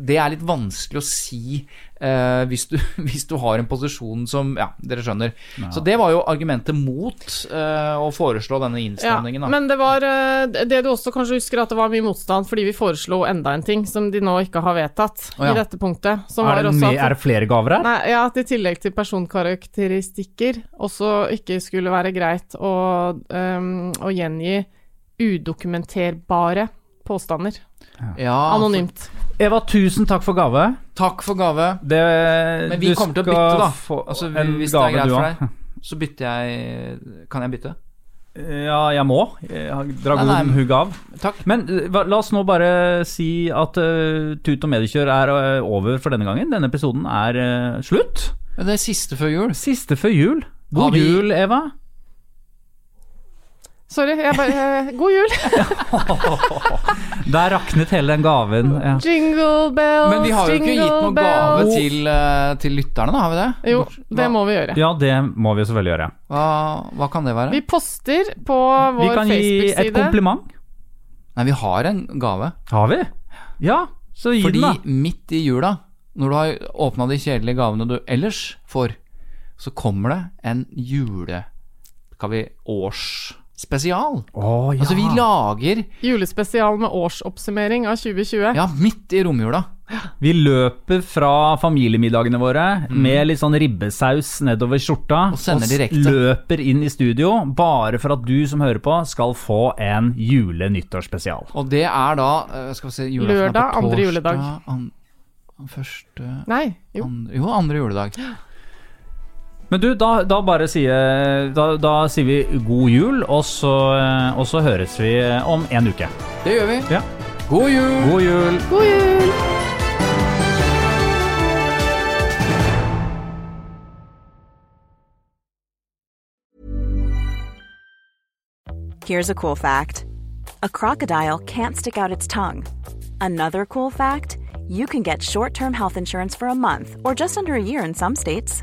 det er litt vanskelig å si eh, hvis, du, hvis du har en posisjon som Ja, dere skjønner. Så det var jo argumentet mot eh, å foreslå denne Ja, innstramningen. da. men det var eh, Det du også kanskje husker, at det var mye motstand fordi vi foreslo enda en ting som de nå ikke har vedtatt oh, ja. i dette punktet. Som Er var det, også at er det flere gaver her? Nei, ja, at i tillegg til personkarakteristikker også ikke skulle være greit å, um, å gjengi udokumenterbare påstander Ja, anonymt. Eva, tusen takk for gave. Takk for gave. Det, Men vi kommer til å bytte, da. få Altså, en hvis det er greit for deg, så bytter jeg Kan jeg bytte? Ja, jeg må. Jeg har- dra Nei, god nei. hugg av. Takk. Men uh, la oss nå bare si at uh, Tut og mediekjør er uh, over for denne gangen. Denne episoden er uh, slutt. Det er siste før jul. Siste før jul. God vi- jul, Eva. Sorry, jeg bare eh, God jul! Der raknet hele den gaven. Ja. Jingle bells, Men vi har jo ikke gitt noen gave til, eh, til lytterne, da, har vi det? Jo, det må vi gjøre. ja, det må vi selvfølgelig gjøre. Hva, hva kan det være? Vi poster på vår Facebook-side. Vi kan kan gi et kompliment. Nei, vi har en gave. Har vi? Ja, så gi Fordi den, da. Fordi midt i jula, når du har åpna de kjedelige gavene du ellers får, så kommer det en jule... Skal vi årsspesial? Å, ja. Altså, vi lager Julespesial med årsoppsummering av 2020. Ja, midt i romjula. Vi løper fra familiemiddagene våre med litt sånn ribbesaus nedover skjorta, Og sender direkte. løper inn i studio bare for at du som hører på, skal få en jule-nyttårsspesial. Og det er da eh, Skal vi se er Lørdag, andre juledag. An, første Nei, jo. andre, Jo, andre juledag. Men du, da, da bare sier da, da sier vi god jul, og så, eh, og så høres vi om en uke. Det gjør vi. Ja. God jul! God jul! God jul! Here's a cool fact a crocodile can't stick out its tongue. Another cool fact you can get short term health insurance for a month or just under a year in some states.